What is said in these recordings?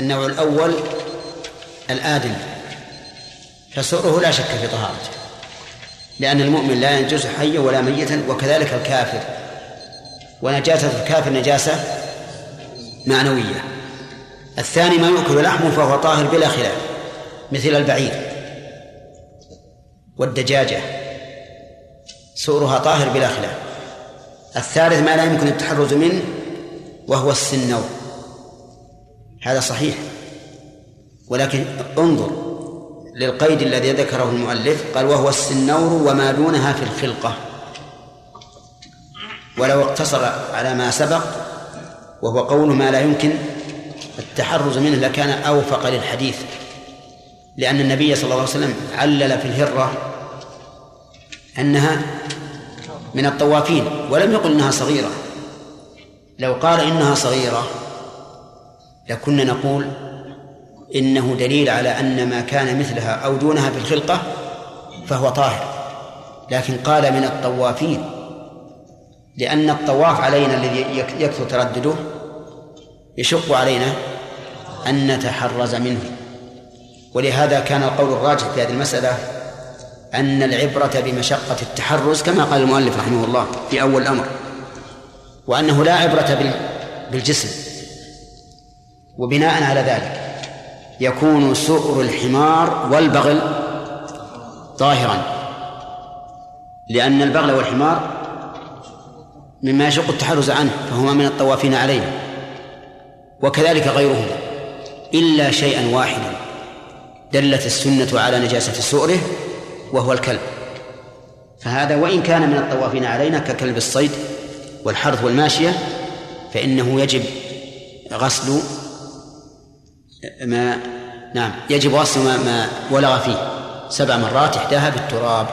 النوع الأول الآدم. فسؤره لا شك في طهارته لأن المؤمن لا ينجس حيا ولا ميتا وكذلك الكافر. ونجاسة الكافر نجاسة معنوية. الثاني ما يؤكل لحمه فهو طاهر بلا خلاف مثل البعير والدجاجة. سؤرها طاهر بلا خلاف. الثالث ما لا يمكن التحرز منه وهو السنور هذا صحيح. ولكن انظر للقيد الذي ذكره المؤلف قال وهو السنور وما دونها في الخلقة. ولو اقتصر على ما سبق وهو قول ما لا يمكن التحرز منه لكان أوفق للحديث. لأن النبي صلى الله عليه وسلم علل في الهرة أنها من الطوافين ولم يقل إنها صغيرة. لو قال إنها صغيرة لكنا نقول إنه دليل على أن ما كان مثلها أو دونها في الخلقة فهو طاهر. لكن قال من الطوافين لأن الطواف علينا الذي يكثر تردده يشق علينا أن نتحرز منه. ولهذا كان القول الراجح في هذه المسألة أن العبرة بمشقة التحرز كما قال المؤلف رحمه الله في أول الأمر وأنه لا عبرة بالجسم. وبناء على ذلك يكون سؤر الحمار والبغل طاهرا. لأن البغل والحمار مما يشق التحرز عنه فهما من الطوافين عليه وكذلك غيرهما إلا شيئا واحدا دلت السنة على نجاسة سؤره وهو الكلب. فهذا وإن كان من الطوافين علينا ككلب الصيد والحرث والماشية فإنه يجب غسل ما نعم. يجب غسل ما, ما ولغ فيه. سبع مرات إحداها بالتراب.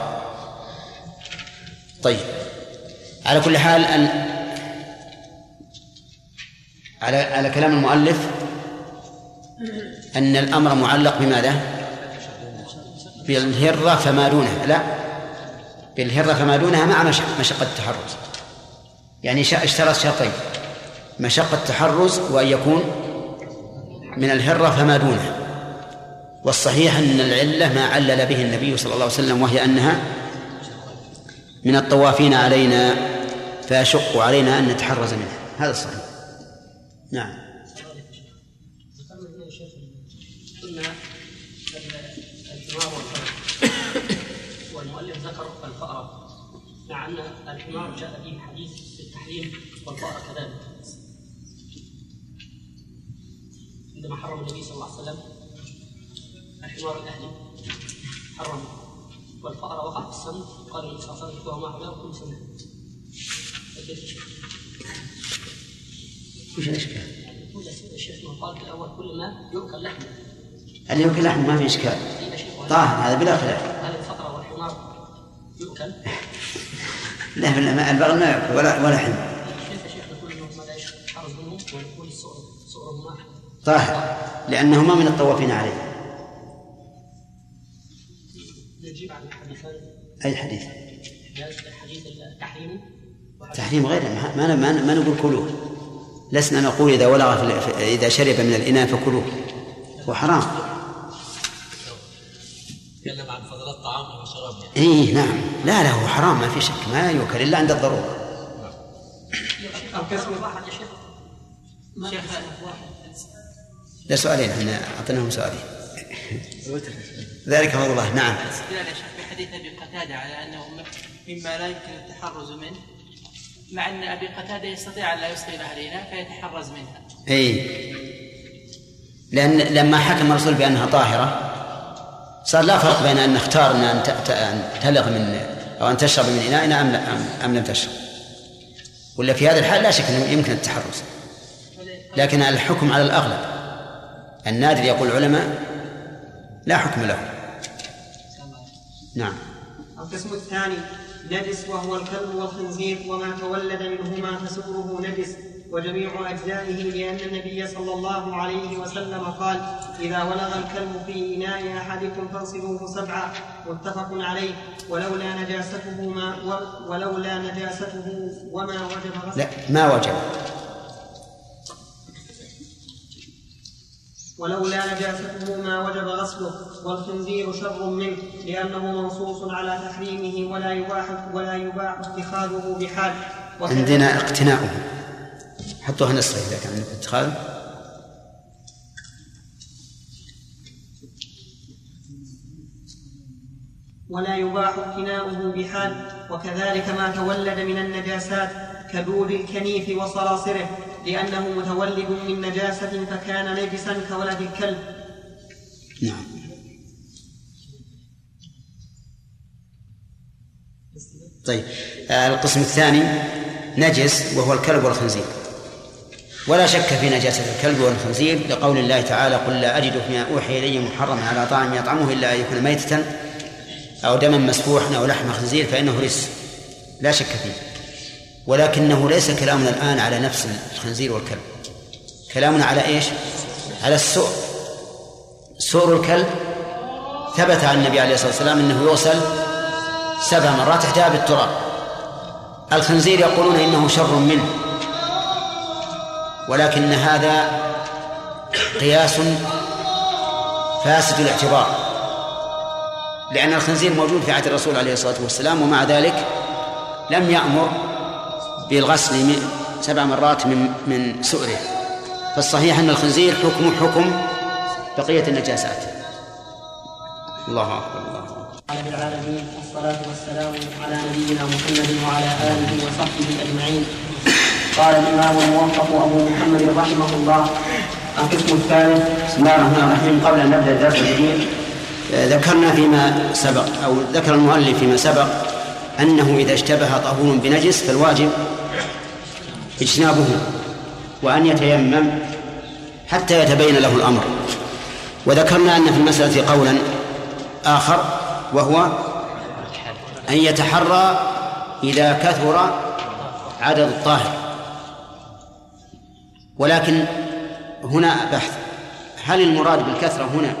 طيب. على كل حال أن على على كلام المؤلف أن الأمر معلق بماذا؟ بالهرة فما دونها لا. بالهرة فما دونها مع مشقة التحرز. يعني اشترط شرطين. مشقة التحرز وأن يكون من الهرة فما دونها والصحيح أن العلة ما علل به النبي صلى الله عليه وسلم وهي أنها من الطوافين علينا فيشق علينا أن نتحرز منها. هذا الصحيح. نعم. والمؤلف ذكر مع أن الحمار جاء فيه حديث في التحريم والفأرة كذلك. عندما حرم النبي صلى الله عليه وسلم الحمار الأهلي حرم. والفأرة وقع في السم قال النبي صلى الله عليه وسلم ما حماه كل سنة. وش الإشكال؟ الشيخ قال في الأول كل ما يؤكل لحمه اللي يؤكل لحمه ما في إشكال. طاهر هذا بلا خلاف. هل الفقرة والحمار يؤكل؟ لا البغل ما يأكل ولا ولا حمار. طاهر لأنهما من الطوافين عليه. نجيب عن الحديثان أي حديث؟ حديث التحريم. تحريم غير ما ما ما نقول كلوه. لسنا نقول إذا ولغ إذا شرب من الإناء فكلوه. هو حرام. تكلم عن فضل الطعام والشراب اي نعم. لا لا هو حرام ما في شك. ما يؤكل إلا عند الضرورة. لا سؤالين إحنا أعطيناهم سؤالين ذلك فضل الله نعم في حديث أبي قتادة على أنه مما لا يمكن التحرز منه مع أن أبي قتادة يستطيع أن لا يسقي اهلنا فيتحرز منها. إي لأن لما حكم الرسول بأنها طاهرة صار لا فرق بين أن نختار إن أن تلغ من أو أن تشرب من انائنا ام أم لم تشرب. ولا في هذا الحال لا شك إنه يمكن التحرز. لكن الحكم على الأغلب. النادر يقول العلماء لا حكم له. نعم. القسم الثاني نجس وهو الكلب والخنزير وما تولد منهما فسؤره نجس وجميع أجزائه لأن النبي صلى الله عليه وسلم قال إذا ولغ الكلب في إناء أحدكم فاغسلوه سبعا متفق عليه ولولا نجاسته ما ولولا نجاسته وما وجب لا ما وجب ولولا نجاسته ما وجب غسله والخنزير شر منه لأنه منصوص على تحريمه ولا يباح ولا يباح اتخاذه بحال عندنا اقتناؤه. حطوها نسخة إذا كان عندك اتخاذ. ولا يباح اقتناؤه بحال وكذلك ما تولد من النجاسات كدود الكنيف وصراصره. لأنه متولد من نجاسة فكان نجسا كولد الكلب. نعم. طيب آه، القسم الثاني نجس وهو الكلب والخنزير. ولا شك في نجاسة الكلب والخنزير لقول الله تعالى قل لا أجد فيما أوحي إلي محرما على طعام يطعمه إلا أن يكون ميتة أو دما مسفوحا أو لحم خنزير فإنه رجس لا شك فيه. ولكنه ليس كلامنا الآن على نفس الخنزير والكلب. كلامنا على إيش؟ على السؤر سؤر الكلب ثبت عن النبي عليه الصلاة والسلام أنه يغسل سبع مرات احداها بالتراب. الخنزير يقولون إنه شر منه. ولكن هذا قياس فاسد الاعتبار. لأن الخنزير موجود في عهد الرسول عليه الصلاة والسلام ومع ذلك لم يأمر بالغسل سبع مرات من من سؤره. فالصحيح أن الخنزير حكم حكم بقية النجاسات. الله أكبر الله رب العالمين والصلاة والسلام على نبينا محمد وعلى آله وصحبه أجمعين. قال الإمام الموفق أبو محمد رحمه الله القسم الثالث بسم الله الرحمن الرحيم. قبل أن نبدأ الدرس الجديد ذكرنا فيما سبق أو ذكر المؤلف فيما سبق أنه إذا اشتبه طهور بنجس فالواجب اجتنابه وأن يتيمم حتى يتبين له الأمر. وذكرنا أن في المسألة قولا آخر وهو أن يتحرى إذا كثر عدد الطاهر. ولكن هنا بحث. هل المراد بالكثرة هنا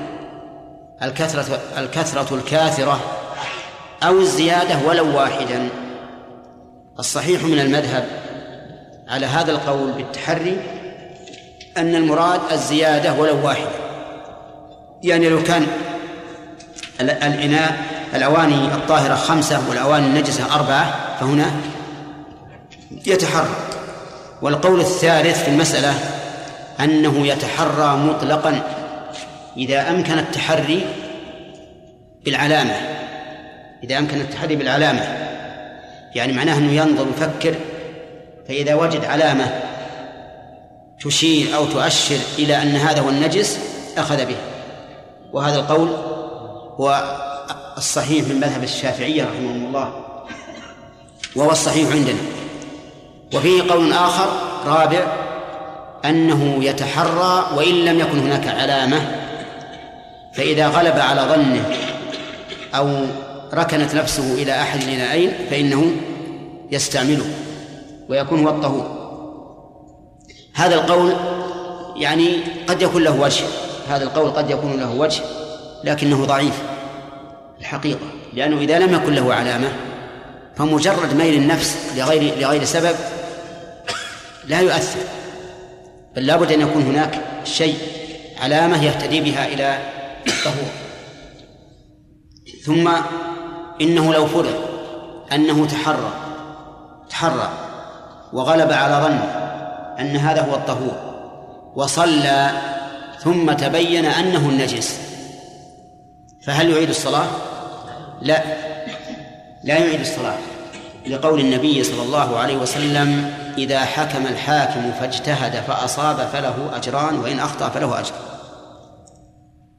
الكثرة الكثرة الكاثرة أو الزيادة ولو واحدا؟ الصحيح من المذهب على هذا القول بالتحري أن المراد الزيادة ولو واحدة. يعني لو كان ال- الإناء الأواني الطاهرة خمسة والأواني النجسة أربعة فهنا يتحرى. والقول الثالث في المسألة أنه يتحرى مطلقا إذا أمكن التحري بالعلامة. إذا أمكن التحري بالعلامة. يعني معناه أنه ينظر ويفكر فإذا وجد علامة تشير أو تؤشر إلى أن هذا هو النجس أخذ به. وهذا القول هو الصحيح من مذهب الشافعية رحمهم الله. وهو الصحيح عندنا. وفيه قول آخر رابع أنه يتحرى وإن لم يكن هناك علامة فإذا غلب على ظنه أو ركنت نفسه إلى أحد الإناءين فإنه يستعمله. ويكون هو الطهور هذا القول يعني قد يكون له وجه. هذا القول قد يكون له وجه لكنه ضعيف الحقيقة لأنه إذا لم يكن له علامة فمجرد ميل النفس لغير لغير سبب لا يؤثر. بل لابد أن يكون هناك شيء علامة يهتدي بها إلى الطهور ثم إنه لو فرض أنه تحرى تحرى. وغلب على ظنه أن هذا هو الطهور وصلى ثم تبين أنه النجس. فهل يعيد الصلاة؟ لا لا يعيد الصلاة لقول النبي صلى الله عليه وسلم إذا حكم الحاكم فاجتهد فأصاب فله أجران وإن أخطأ فله أجر.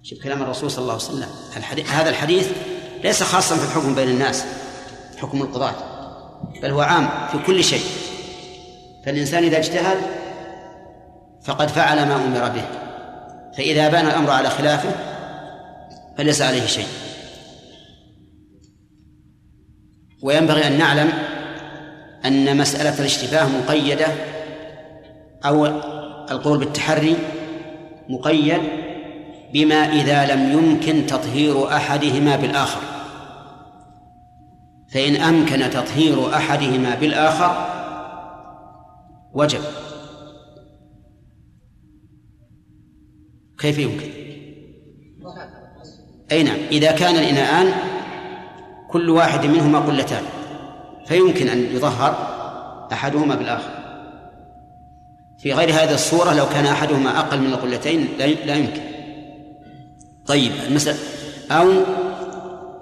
شوف كلام الرسول صلى الله عليه وسلم. الحديث هذا الحديث ليس خاصا في الحكم بين الناس حكم القضاة بل هو عام في كل شيء. فالإنسان إذا اجتهد فقد فعل ما أمر به فإذا بان الأمر على خلافه فليس عليه شيء. وينبغي أن نعلم أن مسألة الاشتباه مقيدة أو القول بالتحري مقيد بما إذا لم يمكن تطهير أحدهما بالآخر. فإن أمكن تطهير أحدهما بالآخر وجب. كيف يمكن؟ أي نعم. إذا كان الإناءان كل واحد منهما قلتان فيمكن أن يظهر أحدهما بالآخر. في غير هذه الصورة لو كان أحدهما أقل من القلتين لا يمكن. طيب المسألة أو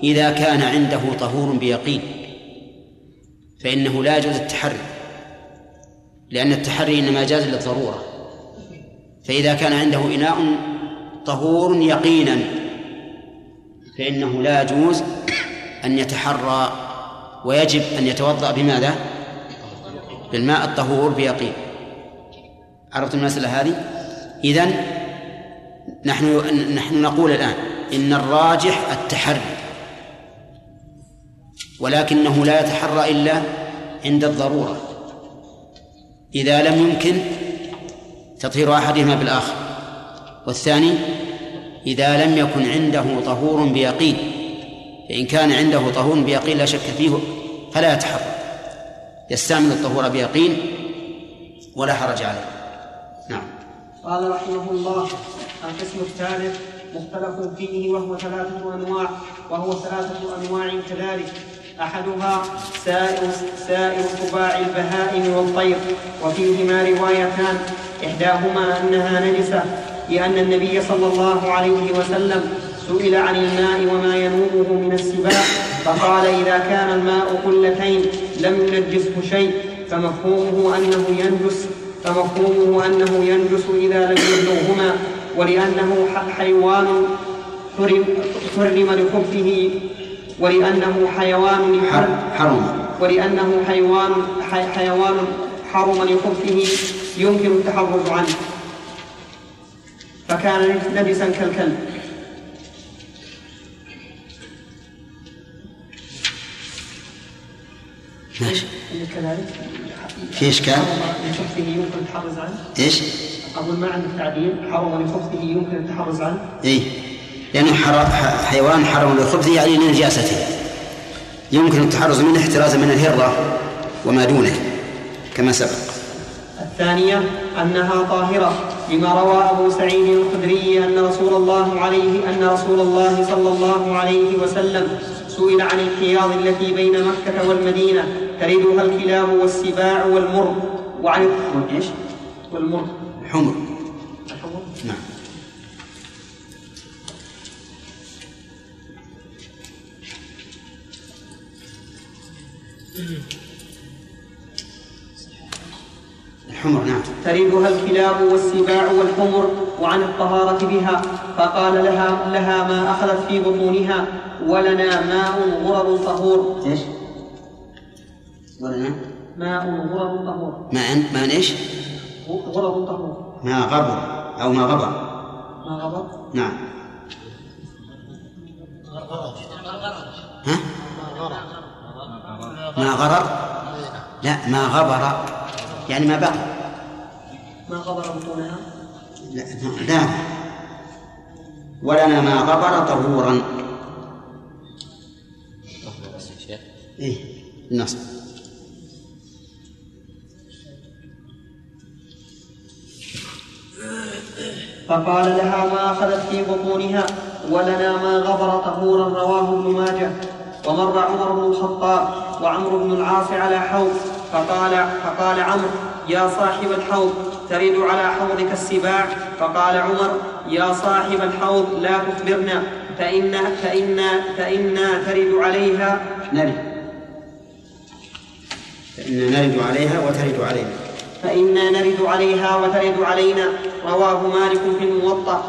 إذا كان عنده طهور بيقين فإنه لا يجوز التحري. لأن التحري إنما جاز للضرورة فإذا كان عنده إناء طهور يقينا فإنه لا يجوز أن يتحرى ويجب أن يتوضأ بماذا؟ بالماء الطهور بيقين عرفت المسألة هذه؟ إذن نحن نحن نقول الآن إن الراجح التحري ولكنه لا يتحرى إلا عند الضرورة إذا لم يمكن تطهير أحدهما بالآخر. والثاني إذا لم يكن عنده طهور بيقين فإن كان عنده طهور بيقين لا شك فيه فلا يتحرى يستعمل الطهور بيقين ولا حرج عليه. نعم. قال رحمه الله القسم الثالث مختلف فيه وهو ثلاثة أنواع وهو ثلاثة أنواع كذلك. أحدها سائر سائر سباع البهائم والطير. وفيهما روايتان. إحداهما أنها نجسة لأن النبي صلى الله عليه وسلم سئل عن الماء وما ينوبه من السباع فقال إذا كان الماء قلتين لم ينجسه شيء فمفهومه أنه ينجس فمفهومه أنه ينجس إذا لم يبلغهما ولأنه حيوان حرم لخبثه ولأنه حيوان حرم. ولأنه حيوان حيوان حرم لخبثه يمكن التحرز عنه. فكان نجسا كالكلب. ماشي كذلك؟ في إشكال؟ لخبثه يمكن التحرز عنه. إيش؟ أقول ما عندك تعديل حرم لخبثه يمكن التحرز عنه. اي لأنه حيوان حرم لخبثه يعني لنجاسته يمكن التحرز منه احترازا من الهرة وما دونه كما سبق. الثانية أنها طاهرة لما روى أبو سعيد الخدري أن رسول الله عليه أن رسول الله صلى الله عليه وسلم سئل عن الحياض التي بين مكة والمدينة تردها الكلاب والسباع والمر وعن إيش؟ والمر. حمر. الحمر نعم. تردها الكلاب والسباع والحمر وعن الطهارة بها فقال لها لها ما أخذت في بطونها ولنا ماء غرر طهور. إيش؟ ولنا؟ ماء غرر طهور. ماء؟ ماء إيش؟ غرر طهور. ماء غبر أو ما غبر ما غبر نعم. ها؟ ما غرر لا ما غبر. يعني ما بقي ما غبر بطونها لا لا ولنا ما غبر طهورا. إيه النص. فقال لها ما أخذت في بطونها ولنا ما غبر طهورا رواه ابن ماجه. ومر عمر بن الخطاب وعمرو بن العاص على حوض فقال فقال عمرو يا صاحب الحوض ترد على حوضك السباع. فقال عمر يا صاحب الحوض لا تخبرنا فإن فإن فإنا ترد عليها. نرد. فإنا نرد عليها وترد علينا. فإنا نرد عليها وترد علينا. رواه مالك في الموطأ.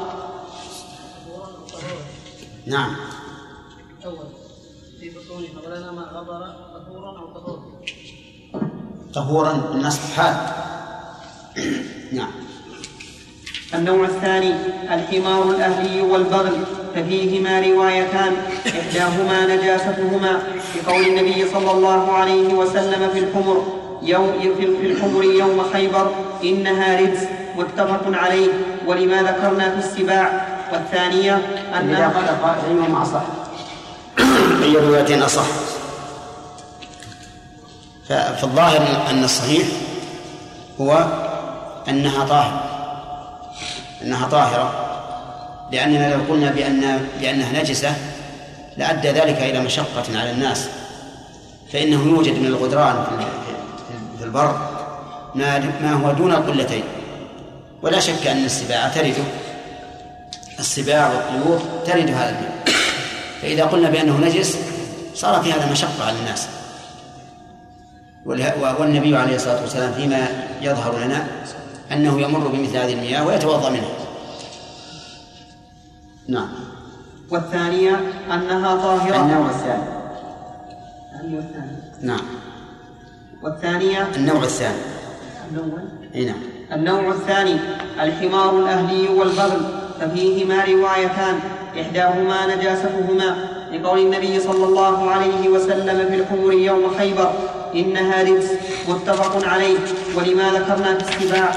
نعم. أول. في بطونها ولنا ما غبر طهورا أو طهورا حال. نعم. النوع الثاني الحمار الأهلي والبغل. ففيهما روايتان إحداهما نجاستهما. بقول النبي صلى الله عليه وسلم في الحمر يوم في الحمر يوم خيبر إنها رجس متفق عليه. ولما ذكرنا في السباع. والثانية إذا أنها قال قائل أصح أي الروايتين أصح؟ ففي الظاهر أن الصحيح هو أنها طاهرة. أنها طاهرة. لأننا لو قلنا بأن بأنها نجسة لأدى ذلك إلى مشقة على الناس. فإنه يوجد من الغدران في البر ما هو دون القلتين ولا شك أن السباع ترده السباع والطيور ترد هذا الماء فإذا قلنا بأنه نجس صار في هذا مشقة على الناس. والنبي عليه الصلاة والسلام فيما يظهر لنا أنه يمر بمثل هذه المياه ويتوضأ منها. نعم. والثانية أنها طاهرة. النوع الثاني. النوع الثاني. نعم. والثانية النوع الثاني. إي نعم. النوع الثاني الحمار الأهلي والبغل ففيهما روايتان. إحداهما نجاستهما لقول النبي صلى الله عليه وسلم في الحمر يوم خيبر إنها رجس متفق عليه ولما ذكرنا في السباع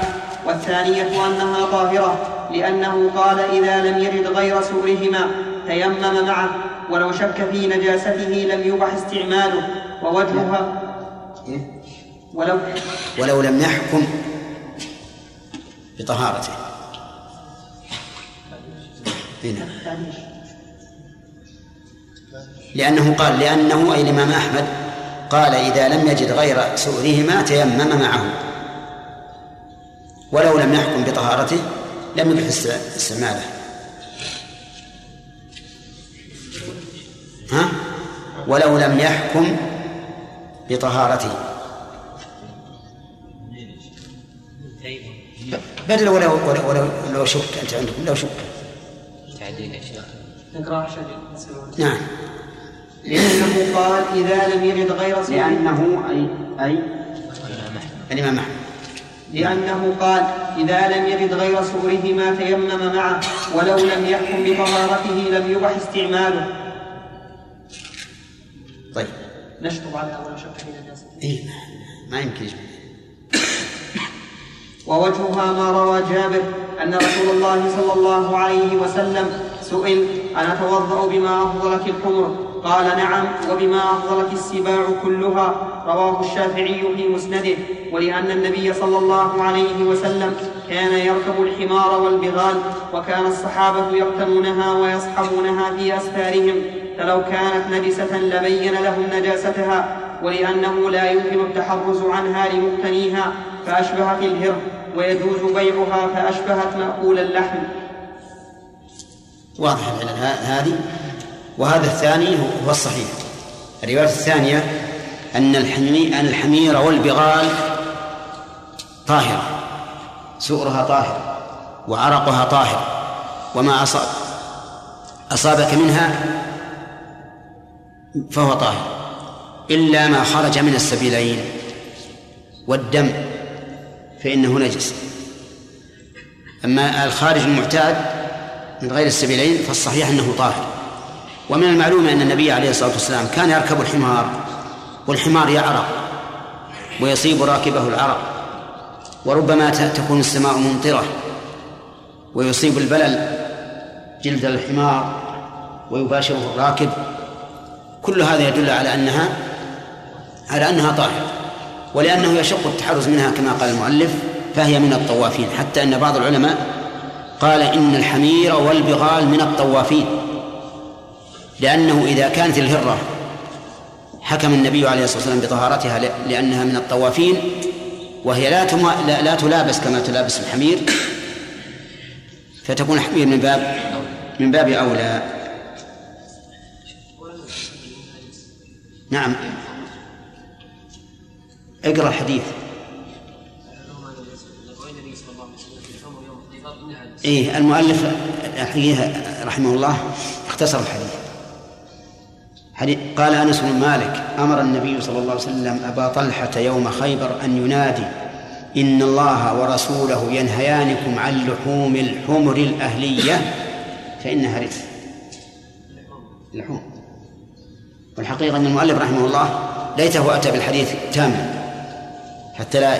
والثانية أنها طاهرة لأنه قال إذا لم يرد غير سورهما تيمم معه ولو شك في نجاسته لم يبح استعماله ووجهها ولو ولو لم يحكم بطهارته. هنا لأنه قال لأنه أي الإمام أحمد قال إذا لم يجد غير سؤرهما تيمم معه. ولو لم يحكم بطهارته لم يبح استعماله. ها؟ ولو لم يحكم بطهارته. بدل ولو ولو ولو لو شك أنت عندكم لو شك. تعديل يا شيخ. نقرأ نعم. لأنه قال إذا لم يرد غير سورهما لأنه أي أي؟ الإمام أحمد. لأنه قال إذا لم يرد غير سورهما تيمم معه ولو لم يحكم بطهارته لم يبح استعماله. طيب. نشطب على أول شك نجاسته إيه ما يمكن يجمع. ووجهها ما روى جابر أن رسول الله صلى الله عليه وسلم سئل أنا أتوضأ بما أفضلك الحمر؟ قال نعم وبما أفضلت السباع كلها. رواه الشافعي في مسنده. ولأن النبي صلى الله عليه وسلم كان يركب الحمار والبغال وكان الصحابة يقتنونها ويصحبونها في أسفارهم فلو كانت نجسة لبين لهم نجاستها ولأنه لا يمكن التحرز عنها لمقتنيها فأشبهت الهر ويجوز بيعها فأشبهت مأكول اللحم. واضح هذه وهذا الثاني هو الصحيح. الرواية الثانية أن أن الحمير والبغال طاهرة سؤرها طاهر وعرقها طاهر. وما أصاب أصابك منها فهو طاهر. إلا ما خرج من السبيلين والدم. فإنه نجس. أما الخارج المعتاد من غير السبيلين فالصحيح أنه طاهر. ومن المعلوم أن النبي عليه الصلاة والسلام كان يركب الحمار والحمار يعرق ويصيب راكبه العرق وربما تكون السماء ممطرة ويصيب البلل جلد الحمار ويباشره الراكب. كل هذا يدل على أنها على أنها طاهرة. ولأنه يشق التحرز منها كما قال المؤلف فهي من الطوافين حتى أن بعض العلماء قال إن الحمير والبغال من الطوافين لأنه إذا كانت الهرة حكم النبي عليه الصلاة والسلام بطهارتها لأنها من الطوافين وهي لا لا, لا تلابس كما تلابس الحمير فتكون الحمير من باب من باب أولى. نعم. اقرأ الحديث. إيه المؤلف رحمه الله اختصر الحديث. قال أنس بن مالك أمر النبي صلى الله عليه وسلم أبا طلحة يوم خيبر أن ينادي إن الله ورسوله ينهيانكم عن لحوم الحمر الأهلية فإنها رجس لحوم. والحقيقة أن المؤلف رحمه الله ليته أتى بالحديث تاما. حتى لا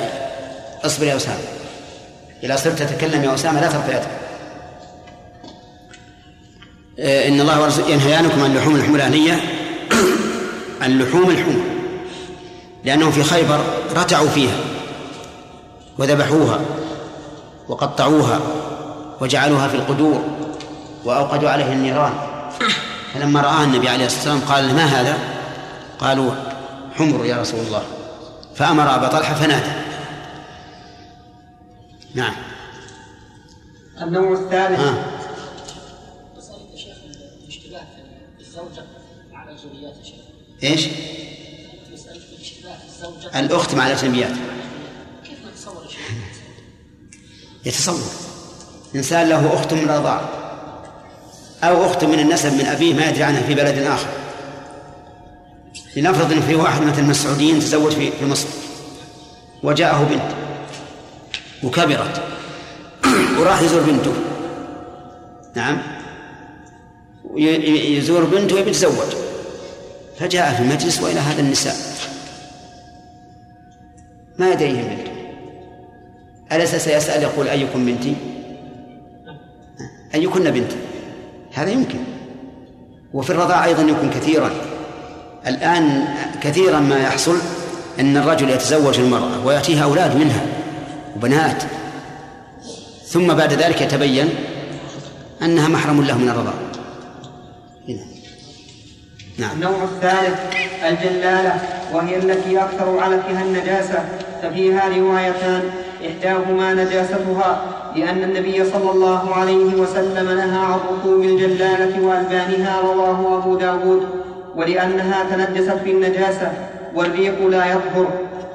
أصبر يا أسامة. اذا صرت تتكلم يا أسامة لا ترفع يدك. آه، إن الله ينهيانكم عن لحوم الحمر الاهليه اللحوم الحمر. لأنهم في خيبر رتعوا فيها وذبحوها وقطعوها وجعلوها في القدور وأوقدوا عليه النيران. فلما رآه النبي عليه الصلاة والسلام قال ما هذا؟ قالوا حمر يا رسول الله. فأمر أبا طلحة فنادى نعم النوع الثالث آه. إيش؟ الأخت مع الأجنبيات كيف نتصور؟ يتصور إنسان له أخت من الرضاعة أو أخت من النسب من أبيه ما يدري عنها في بلد آخر لنفرض أن في واحد مثل من السعوديين تزوج في في مصر. وجاءه بنت. وكبرت. وراح يزور بنته. نعم. يزور بنته ويبي يتزوج. فجاء في المجلس وإلى هذا النساء. ما يدريهم بنته أليس سيسأل يقول أيكم بنتي؟ أيكن بنتي هذا يمكن. وفي الرضاعة أيضا يمكن كثيرا. الآن كثيرا ما يحصل أن الرجل يتزوج المرأة ويأتيها أولاد منها وبنات. ثم بعد ذلك يتبين أنها محرم له من الرضاعة هنا. نعم. النوع الثالث الجلالة وهي التي أكثر علفها النجاسة. ففيها روايتان إحداهما نجاستها لأن النبي صلى الله عليه وسلم نهى عن ركوب الجلالة وألبانها رواه أبو داود. ولأنها تنجست بالنجاسة والريق لا يطهر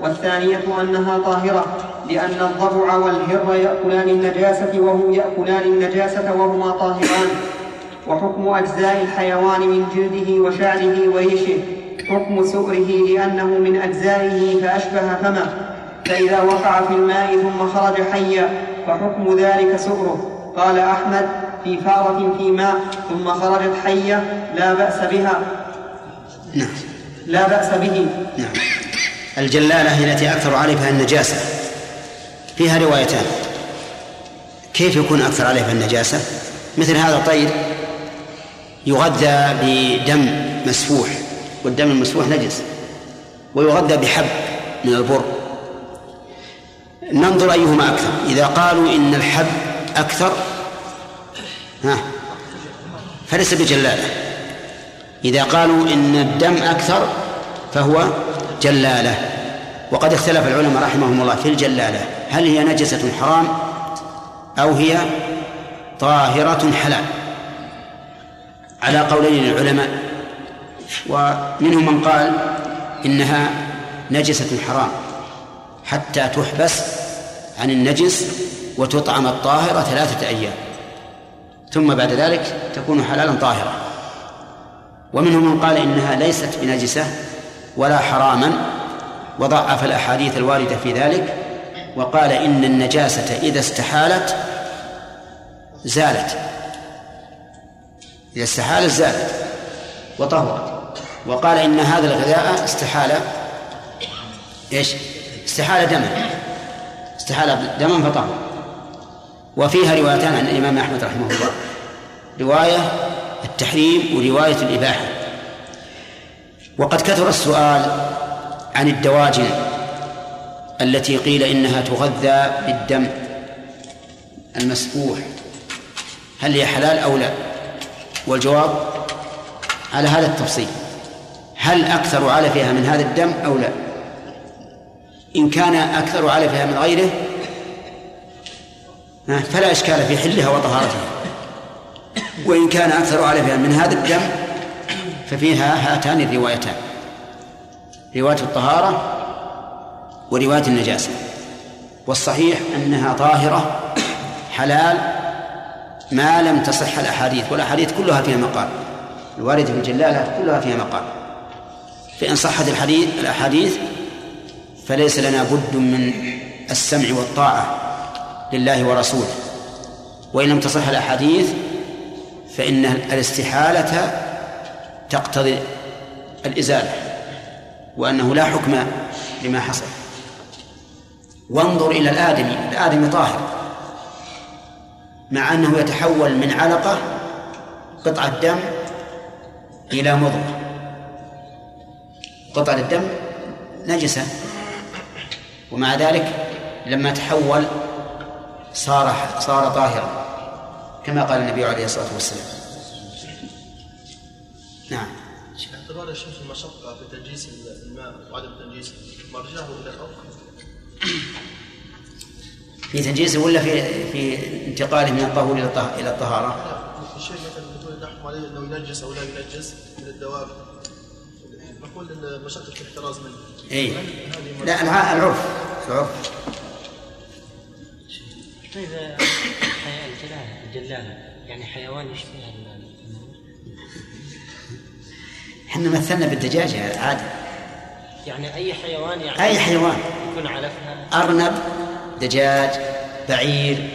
والثانية أنها طاهرة لأن الضبع والهر يأكلان النجاسة وهم يأكلان النجاسة وهما طاهران. وحكم أجزاء الحيوان من جلده وشعره وريشه حكم سؤره لأنه من أجزائه فأشبه فمه. فإذا وقع في الماء ثم خرج حيا فحكم ذلك سؤره. قال أحمد في فارة في ماء ثم خرجت حية لا بأس بها. نعم. لا بأس به. نعم. الجلالة هي التي أكثر عليها النجاسة. فيها روايتان. كيف يكون أكثر عليها النجاسة؟ مثل هذا الطير يغذى بدم مسفوح والدم المسفوح نجس ويغذى بحب من البر. ننظر أيهما أكثر. إذا قالوا إن الحب أكثر ها فليس بجلالة. إذا قالوا إن الدم أكثر فهو جلالة. وقد اختلف العلماء رحمهم الله في الجلالة. هل هي نجسة حرام أو هي طاهرة حلال؟ على قولين للعلماء. ومنهم من قال إنها نجسة حرام حتى تحبس عن النجس وتطعم الطاهرة ثلاثة أيام. ثم بعد ذلك تكون حلالا طاهرة. ومنهم من قال إنها ليست بنجسة ولا حراما وضعف الأحاديث الواردة في ذلك وقال إن النجاسة إذا استحالت زالت. إذا استحالت زالت وطهرت. وقال إن هذا الغذاء استحال إيش؟ استحال دما استحال دما فطهر. وفيها روايتان عن الإمام أحمد رحمه الله. رواية التحريم ورواية الإباحة. وقد كثر السؤال عن الدواجن التي قيل إنها تغذى بالدم المسفوح. هل هي حلال أو لا؟ والجواب على هذا التفصيل. هل أكثر علفها من هذا الدم أو لا؟ إن كان أكثر علفها من غيره فلا إشكال في حلها وطهارتها. وإن كان أكثر علفها من هذا الدم ففيها هاتان الروايتان رواية الطهارة ورواية النجاسة. والصحيح أنها طاهرة حلال ما لم تصح الأحاديث والأحاديث كلها فيها مقال. الواردة في الجلالة كلها فيها مقال. فإن صحت الحديث الأحاديث فليس لنا بد من السمع والطاعة لله ورسوله. وإن لم تصح الأحاديث فإن الاستحالة تقتضي الإزالة وأنه لا حكم لما حصل. وانظر إلى الآدمي الآدمي طاهر مع أنه يتحول من علقة قطعة دم إلى مضغة. قطعة الدم نجسة ومع ذلك لما تحول صار صار طاهرا. كما قال النبي عليه الصلاة والسلام. نعم. باعتبار الشمس المشقة في تنجيس الماء وعدم تنجيسه مرجعه إلى الأرض؟ في تنجيسه ولا في في انتقاله من الطهور إلى إلى الطهارة؟ في شيء مثلا نقول نحكم عليه إنه ينجس أو لا ينجس من الدواب. نقول إن مشقه الاحتراز منه. اي لا الع- العرف العرف. طيب حياة الجلالة الجلالة. يعني حيوان يشبه إحنا مثلنا بالدجاجة عادي يعني أي حيوان يعني أي حيوان. يكون علفها؟ أرنب دجاج بعير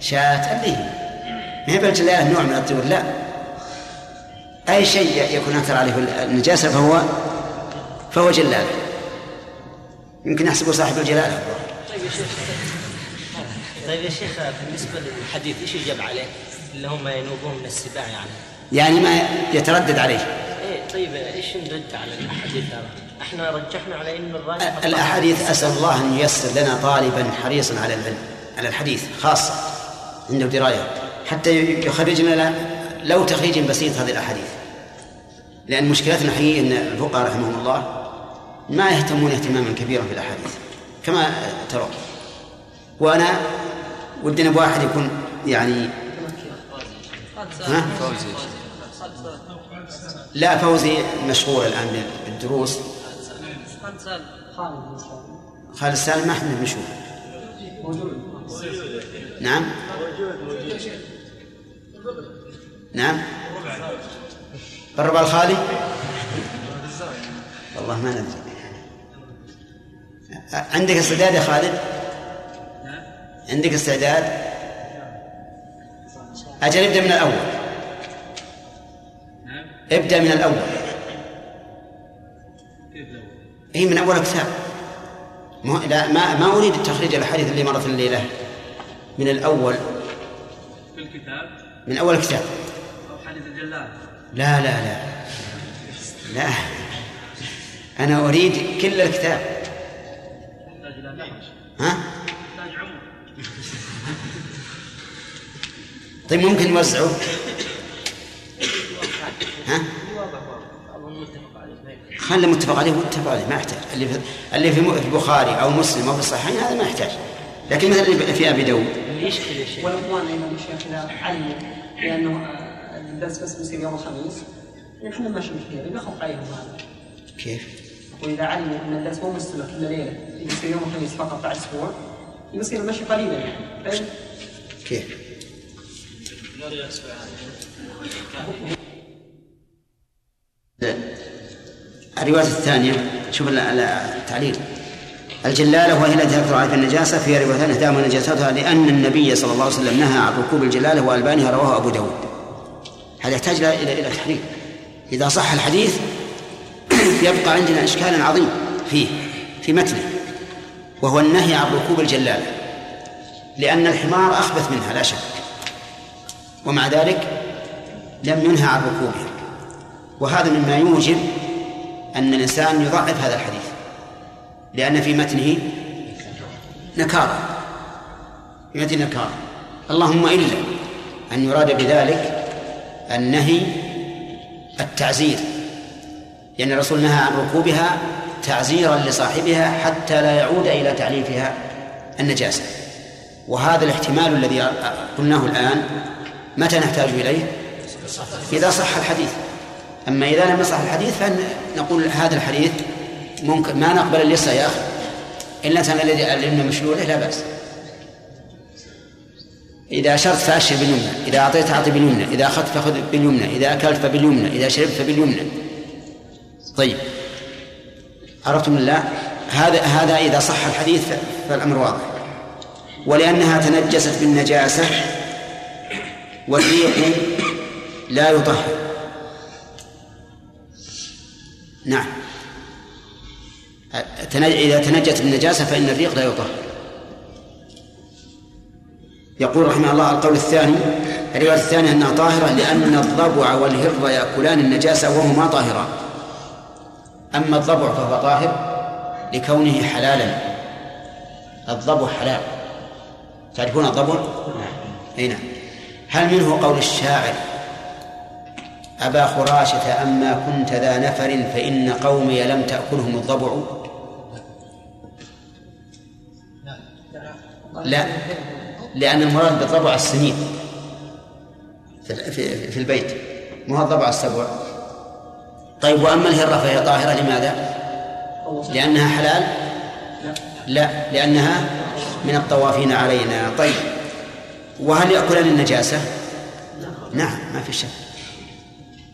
شاة اللي هي. ما هي بالجلالة نوع من الطيور لا. أي شيء يكون أثر عليه النجاسة فهو فهو جلالة يمكن يحسبه صاحب الجلالة. طيب يا شيخ طيب يا شيخ بالنسبة للحديث إيش يجب عليه؟ اللي هم ينوبون من السباع يعني. يعني ما يتردد عليه. إيه طيب إيش نرد على الاحاديث هذا؟ إحنا رجحنا على إن الراجح الأحاديث أسأل الله أن ييسر لنا طالبا حريصا على العلم على الحديث خاصة عنده دراية حتى يخرجنا لو تخريج بسيط هذه الأحاديث. لأن مشكلتنا حقيقة أن الفقهاء رحمهم الله ما يهتمون اهتماما كبيرا في الأحاديث كما ترون. وأنا ودنا بواحد يكون يعني ها؟ لا فوزي مشغول الآن بالدروس. خالد السالم ما إحنا بنشوف نعم. نعم. بالربع الخالي؟ والله ما ندري. عندك استعداد يا خالد؟ عندك استعداد؟ أجل ابدأ من الأول. ابدأ من الأول. هي من أول كتاب. ما لا ما ما أريد تخريج الأحاديث اللي مرت الليلة. من الأول. في الكتاب؟ من أول كتاب. أو حديث الجلال؟ لا لا لا. لا. أنا أريد كل الكتاب. ها؟ طيب ممكن نوزعه ها ما. خلي متفق عليه متفق عليه ما يحتاج اللي في اللي في البخاري أو مسلم أو في الصحيحين هذا ما يحتاج لكن مثلا اللي في أبي داود اللي يشكل يا شيخ والاخوان أيضا الشيخ إذا علموا لأنه الدرس بس بيصير يوم الخميس إحنا ماشي مشكله بيخف عليهم هذا كيف؟ واذا علموا أن الدرس مو مستمر كل ليلة يصير يوم الخميس فقط بعد أسبوع يصير المشي قليلا يعني؟ كيف؟ الرواية الثانية شوف ال- ال- التعليل. الجلالة وهي التي تكثر عليها النجاسة في روايتان إحداهما نجاستها لأن النبي صلى الله عليه وسلم نهى عن ركوب الجلالة وألبانها رواه أبو داود. هذا يحتاج إلى إلى تحرير إذا صح الحديث يبقى عندنا إشكال عظيم فيه في متنه وهو النهي عن ركوب الجلالة لأن الحمار أخبث منها لا شك. ومع ذلك لم ينهى عن ركوبها وهذا مما يوجب أن الإنسان يضعف هذا الحديث لأن في متنه نكارة في متن نكارة. اللهم إلا أن يراد بذلك النهي التعزير. لأن الرسول نهى عن ركوبها تعزيرا لصاحبها حتى لا يعود إلى تعليفها النجاسة. وهذا الاحتمال الذي قلناه الآن متى نحتاج إليه؟ إذا صح الحديث. أما إذا لم يصح الحديث فنقول هذا الحديث ممكن ما نقبل اللصة يا أخي. إلا كان الذي علمنا مشلوله لا بأس. إذا أشرت فأشر باليمنى إذا أعطيت أعطي باليمنى إذا أخذت فخذ باليمنى إذا أكلت فباليمنى إذا شربت فباليمنى. طيب. عرفتم الله هذا هذا إذا صح الحديث فالأمر واضح. ولأنها تنجست بالنجاسة والريق لا يطهر. نعم. إذا تنجت بالنجاسة فإن الريق لا يطهر. يقول رحمه الله القول الثاني الرواية الثانية أنها طاهرة لأن الضبع والهر يأكلان النجاسة وهما طاهران. أما الضبع فهو طاهر لكونه حلالا. الضبع حلال. تعرفون الضبع؟ أي نعم. هل منه قول الشاعر؟ أبا خراشة أما كنت ذا نفر فإن قومي لم تأكلهم الضبع. لا لأن المراد بالضبع السنين في, البيت. ما هو الضبع السبع. طيب وأما الهرة فهي طاهرة لماذا؟ لأنها حلال؟ لا لأنها من الطوافين علينا. طيب وهل يأكلان النجاسة؟ نعم ما في شك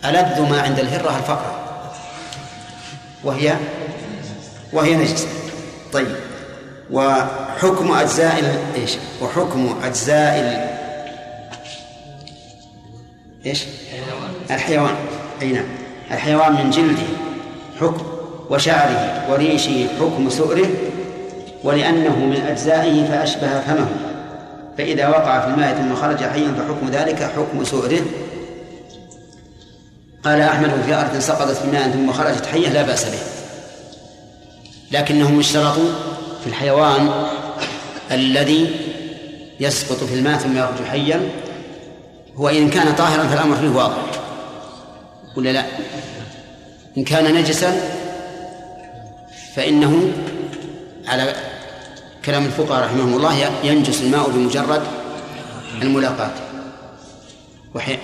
ألذ ما عند الهرة الفقرة وهي وهي نجسة طيب وحكم أجزاء إيش؟ وحكم أجزاء. إيش؟ الحيوان أي نعم الحيوان من جلده حكم وشعره وريشه حكم سؤره ولأنه من أجزائه فأشبه فمه فإذا وقع في الماء ثم خرج حيا فحكم ذلك حكم سؤره قال أحمد في أرض سقطت في ماء ثم خرجت حية لا بأس به. لكنهم اشترطوا في الحيوان الذي يسقط في الماء ثم يخرج حيا. هو إن كان طاهرا فالأمر فيه واضح. ولا لا؟ إن كان نجسا فإنه على كلام الفقهاء رحمهم الله ينجس الماء بمجرد الملاقاة.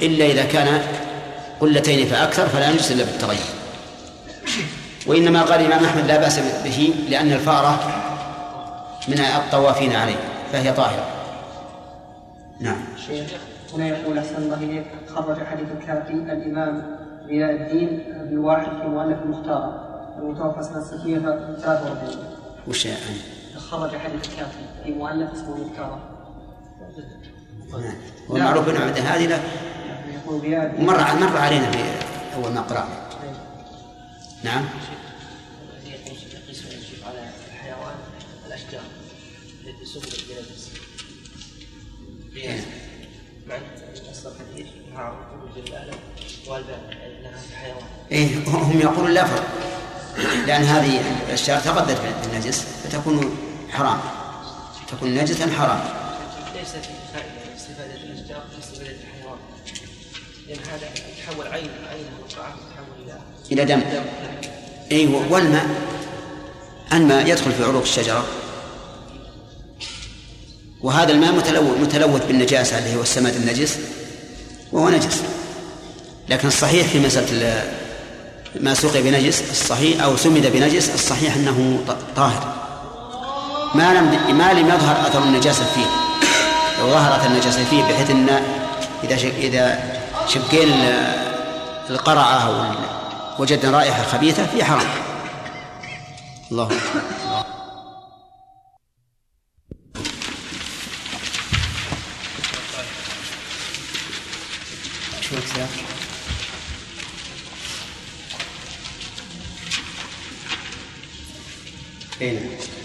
إلا إذا كان قلتين فأكثر فلا ينجس إلا بالتغير. وإنما قال الإمام أحمد لا بأس به لأن الفأرة من الطوافين عليه فهي طاهرة. نعم. هنا يقول أحسن الله إليك خرج حديث الكافي الإمام ضياء الدين بالواحد في مؤلف المختار. المتوفى سنة 643 وش يعني؟ خرج حديث الكافي في مؤلف اسمه المختار نعم. والمعروف بن عبد هذه له مر مر علينا في أول ما قرأنا. نعم. على الحيوان الاشجار التي سقطت بنفس مع اصل الحديث مع انها حيوان إيه هم يقولون لا فرق. لأن هذه الأشجار تغذت بالنجس فتكون حرام. تكون نجسا حرام. ليس في الأشجار في استفاده الحيوان. لأن هذا يتحول عين عين تتحول إلى إلى دم. اي والماء. الماء يدخل في عروق الشجرة. وهذا الماء متلوث متلوث بالنجاسة اللي هو السماد النجس وهو نجس. لكن الصحيح في مسألة ما سقي بنجس الصحيح أو سمد بنجس الصحيح أنه طاهر. ما لم ما لم يظهر أثر النجاسة فيه. لو ظهر أثر النجاسة فيه بحيث إن إذا شك إذا شقين القرعة وجدنا رائحة خبيثة في حرام. الله شو اي نعم.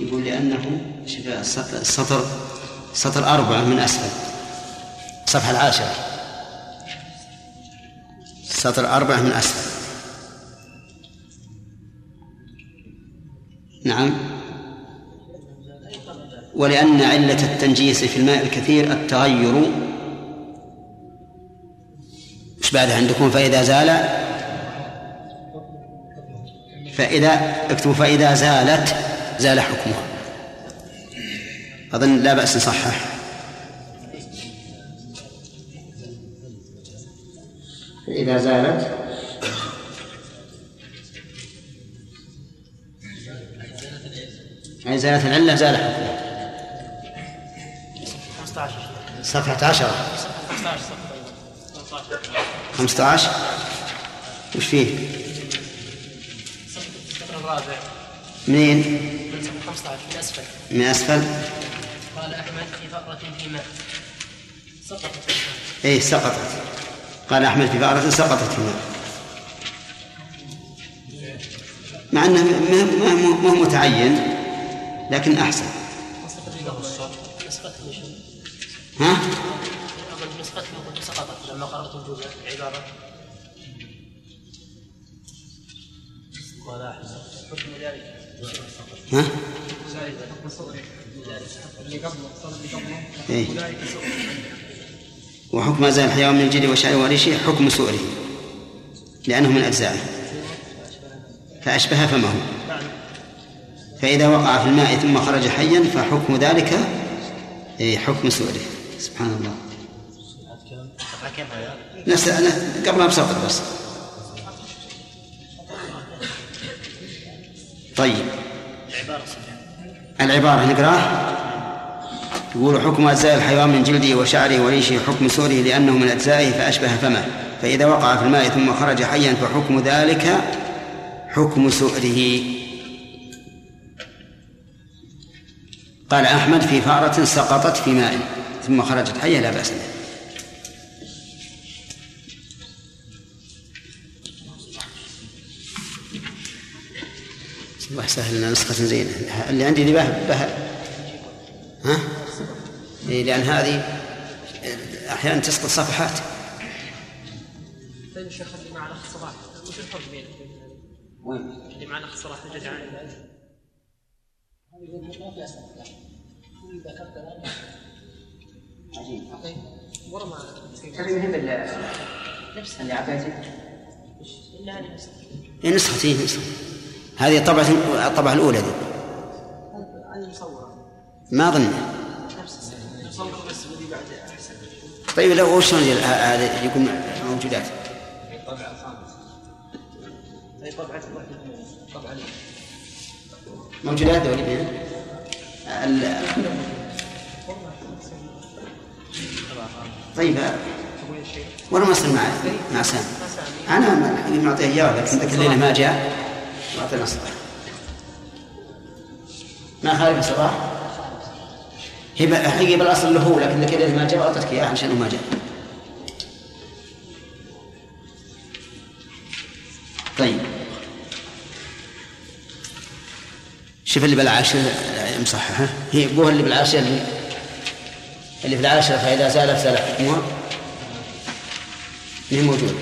يقول لأنه السطر سطر أربعة من أسفل. الصفحة العاشرة. سطر أربعة من أسفل. نعم. ولأن علة التنجيس في الماء الكثير التغير. إيش بعدها عندكم؟ فإذا زال. فإذا اكتبوا فإذا زالت. زال حكمها أظن لا بأس نصحح فإذا زالت. أي زالت العلة زال حكمها 15 صفحة عشرة 15 وش فيه؟ الرابع. منين؟ من صفحة 15 من أسفل. من أسفل؟ قال أحمد في فقرة في ماء. سقطت. إيه سقطت. قال أحمد في فأرة سقطت في الماء مع أنه ما ما ما هو متعين لكن أحسن. ها؟ سقطت. لما قرأت الجزء العبارة قال أحمد. حكم ذلك. ها؟ إيه. وحكم أزال الحيوان من الجلد وشعره وريشه حكم سؤره لأنه من أجزائه. فأشبه فمه فإذا وقع في الماء ثم خرج حيا فحكم ذلك إيه، حكم سؤره سبحان الله. نفس قبلها بسطر بس. طيب. العبارة نقراه يقول حكم أجزاء الحيوان من جلده وشعره وريشه حكم سوره لأنه من أجزائه فأشبه فمه فإذا وقع في الماء ثم خرج حيا فحكم ذلك حكم سؤره قال أحمد في فأرة سقطت في ماء ثم خرجت حية لا بأس به. الله سهل لنا نسخة زينة. اللي عندي ذي به به ها؟ إيه لأن هذه أحيانا تسقط صفحات. طيب الشيخ اللي مع الاخ صلاح وش الفرق هذه؟ وين؟ اللي مع الاخ صلاح الجدع ما في كل ذكرت عجيب ورا ما تبي بال نفسها. اللي عطيتك هذه إيه نسخة إيه نسخة هذه الطبعة الطبعة الأولى دي. ما أظن. طيب لو وش هذا يكون موجودات هي طبعة واحد طبعا موجودات ذولي بين طيب وأنا ما اصل مع مع سامي أنا ما معطيه إياه لكن ذاك الليلة ما جاء. واعطينا صباح ما خالف صباح هي حقيقة بالأصل له لكن الليلة ما جاء واعطيتك اياه عشان ما جاء. طيب. شوف اللي بالعاشر مصححة هي ابوها اللي بالعاشر اللي, اللي في العاشرة فإذا زال حكمها هي موجودة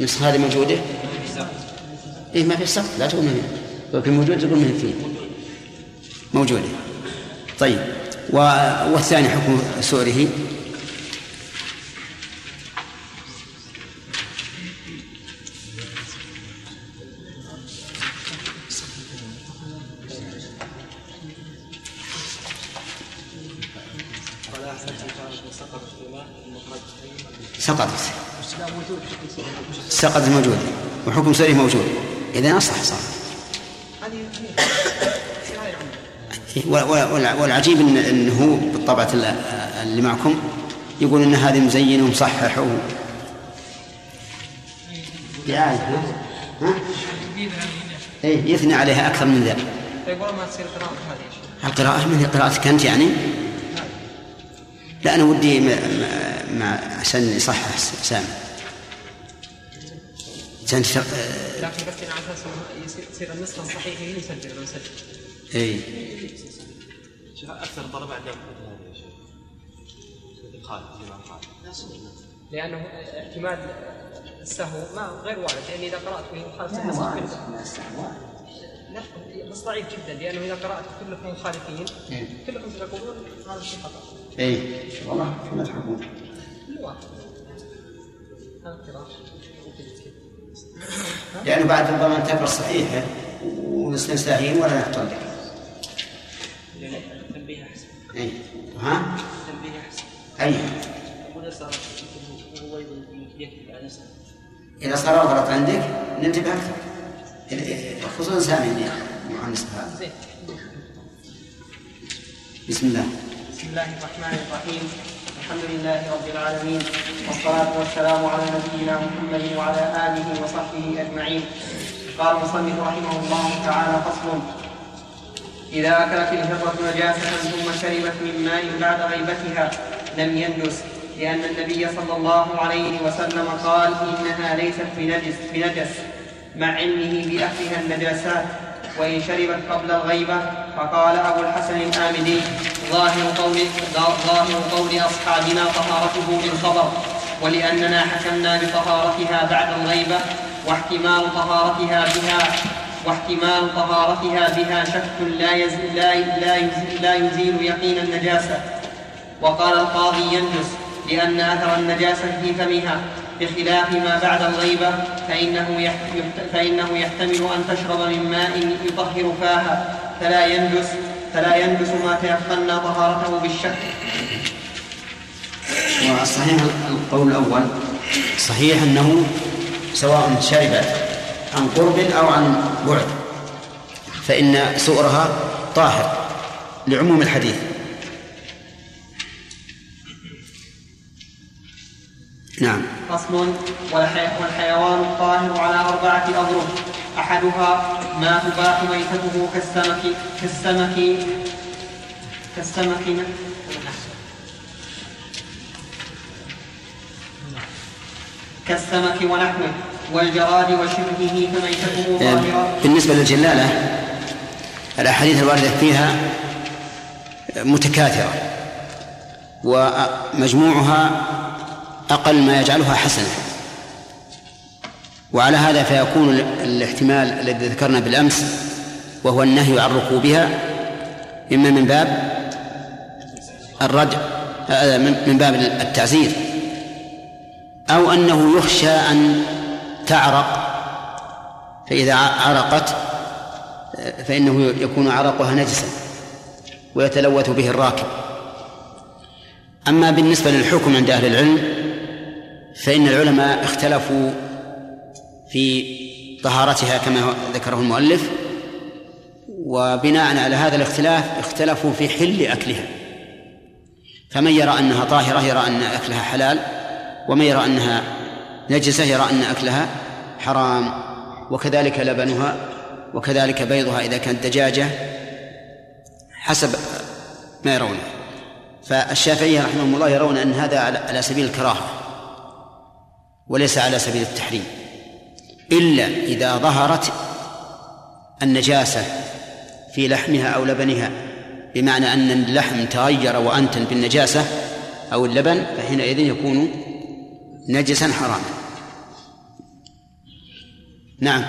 إيه هذه موجودة؟ إيه ما في سقط لا تقول من لو كان موجود تقول من فيه موجودة طيب. والثاني حكم سؤره وحكم سؤره موجود. إذا أصح صار. والعجيب إن إنه هو بالطبعة ال- اللي معكم يقول إن هذه مزين ومصحح و. يعني ها؟ إيه يثني عليها أكثر من ذلك ورا ما تصير قراءة هذه القراءة من قراءتك أنت يعني؟ لا. أنا ودي مع عشان يصحح سامي. عشان تشغ... لكن بس على أساس يصير تصير النسخة الصحيحة هي نسجل لو نسجل إي. شيخ أكثر طلبه عندهم مثل هذا يا شيخ؟ مثل خالد الامام خالد لأنه احتمال السهو ما غير وارد لأن إذا قرأت في مخالفة النسخ لا بس ضعيف جدا لأنه إذا قرأت كلكم مخالفين كلكم ستقولون هذا الشيء خطأ. إي. والله ما تحكمون كل واحد. هذا القراءة. لأنه بعد ربما تقرأ الصحيحة ونستنساهين ولا نحتاج تنبيه أحسن. اي ها؟ تنبيه أحسن. أي. إذا صار غلط عندك ننتبه أكثر. خصوصا سامي مهندس هذا. بسم الله. بسم الله الرحمن الرحيم. الحمد لله رب العالمين والصلاة والسلام على نبينا محمد وعلى آله وصحبه أجمعين. قال المصنف رحمه الله تعالى فصل إذا أكلت الهرة نجاسة ثم شربت من ماء بعد غيبتها لم ينجس لأن النبي صلى الله عليه وسلم قال إنها ليست بنجس, بنجس مع علمه بأهلها النجاسات وإن شربت قبل الغيبة فقال أبو الحسن الآمدي ظاهر قول ظاهر قول أصحابنا طهارته بالخبر ولأننا حكمنا بطهارتها بعد الغيبة واحتمال طهارتها بها واحتمال طهارتها بها شك لا يزيل, لا, يزيل, لا يزيل يقين النجاسة. وقال القاضي ينجس لأن أثر النجاسة في فمها بخلاف ما بعد الغيبة فإنه, فإنه يحتمل أن تشرب من ماء يطهر فاها فلا ينجس فلا ينجس ما تيقنا طهارته بالشك. والصحيح القول الأول صحيح أنه سواء شربت عن قرب أو عن بعد فإن سؤرها طاهر لعموم الحديث. نعم. فصل والحي... والحيوان الطاهر على أربعة أضرب. أحدها ما تباح ميتته كالسمك كالسمك كالسمك كالسمك ونحوه والجراد وشبهه فميتته ظاهرة. بالنسبة للجلالة الأحاديث الواردة فيها متكاثرة ومجموعها أقل ما يجعلها حسنة. وعلى هذا فيكون الاحتمال الذي ذكرنا بالأمس وهو النهي عن ركوبها إما من باب الردع آه، من من باب التعزير أو أنه يخشى أن تعرق فإذا عرقت آه، فإنه يكون عرقها نجسا ويتلوث به الراكب. أما بالنسبة للحكم عند أهل العلم فإن العلماء اختلفوا في طهارتها كما ذكره المؤلف. وبناء على هذا الاختلاف اختلفوا في حل أكلها. فمن يرى أنها طاهرة يرى أن أكلها حلال. ومن يرى أنها نجسة يرى أن أكلها حرام. وكذلك لبنها وكذلك بيضها إذا كانت دجاجة حسب ما يرونه. فالشافعية رحمهم الله يرون أن هذا على سبيل الكراهة وليس على سبيل التحريم. إلا إذا ظهرت النجاسة في لحمها أو لبنها بمعنى أن اللحم تغير وأنتن بالنجاسة أو اللبن فحينئذ يكون نجسا حراما. نعم.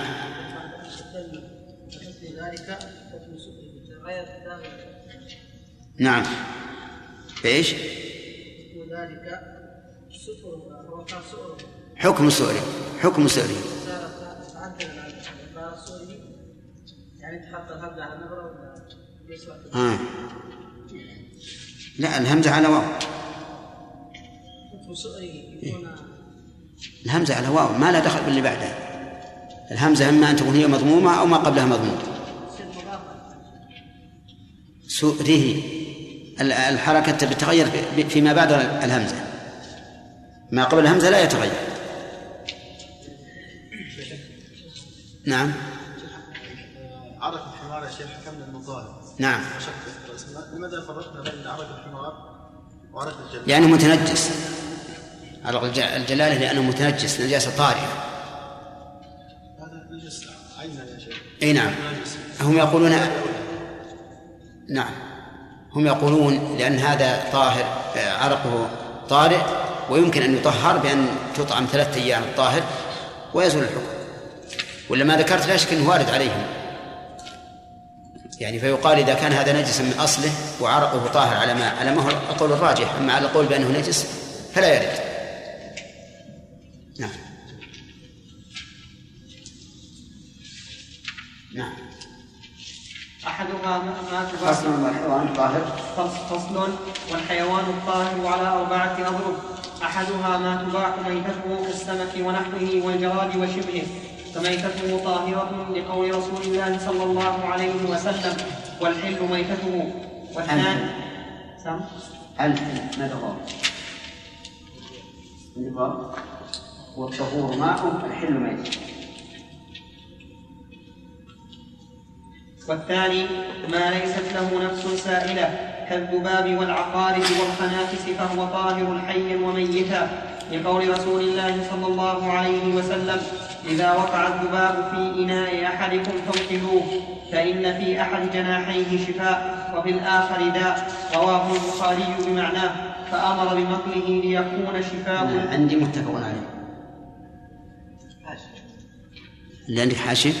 نعم. إيش؟ ذلك ستر. حكم سؤري حكم وقت آه. لا الهمزة على واو. الهمزة على واو ما لا دخل باللي بعدها الهمزة إما أن تكون هي مضمومة أو ما قبلها مضموم. سؤره ال- الحركة تتغير في- فيما بعد الهمزة. ما قبل الهمزة لا يتغير. نعم. عرق الحمار يا شيخ حكمنا ظاهر نعم. لماذا فرقنا بين عرق الحمار وعرق الجلد؟ لأنه متنجس. الج- الجلالة لأنه متنجس نجاسة طارئة. هذا نجس عينا يا شيخ. أي نعم. هم يقولون نعم. هم يقولون لأن هذا طاهر عرقه طارئ ويمكن أن يطهر بأن تطعم ثلاثة أيام الطاهر ويزول الحكم. ولا ما ذكرت لا شك أنه وارد عليهم. يعني فيقال إذا كان هذا نجسا من أصله وعرقه طاهر على ما على ما هو القول الراجح. أما على القول بأنه نجس فلا يرد. نعم. نعم. أحدها ما فصل والحيوان طاهر. فص- فصل. والحيوان الطاهر على أربعة أضرب. أحدها ما تباح ميتته كالسمك ونحوه والجراد وشبهه. فميتته طاهرة لقول رسول الله صلى الله عليه وسلم والحل ميتته والثاني. سم ألف. ماذا؟ النقاب والطهور ماء الحل ميت. والثاني ما ليست له نفس سائلة كالذباب والعقارب والخنافس فهو طاهر حيا وميتا لقول رسول الله صلى الله عليه وسلم. إذا وقع الذباب في إناء أحدكم فانقذوه فإن في أحد جناحيه شفاء وفي الآخر داء رواه البخاري بمعناه فأمر بمقله ليكون شفاء. عندي متفق عليه. اللي عندك حاشي؟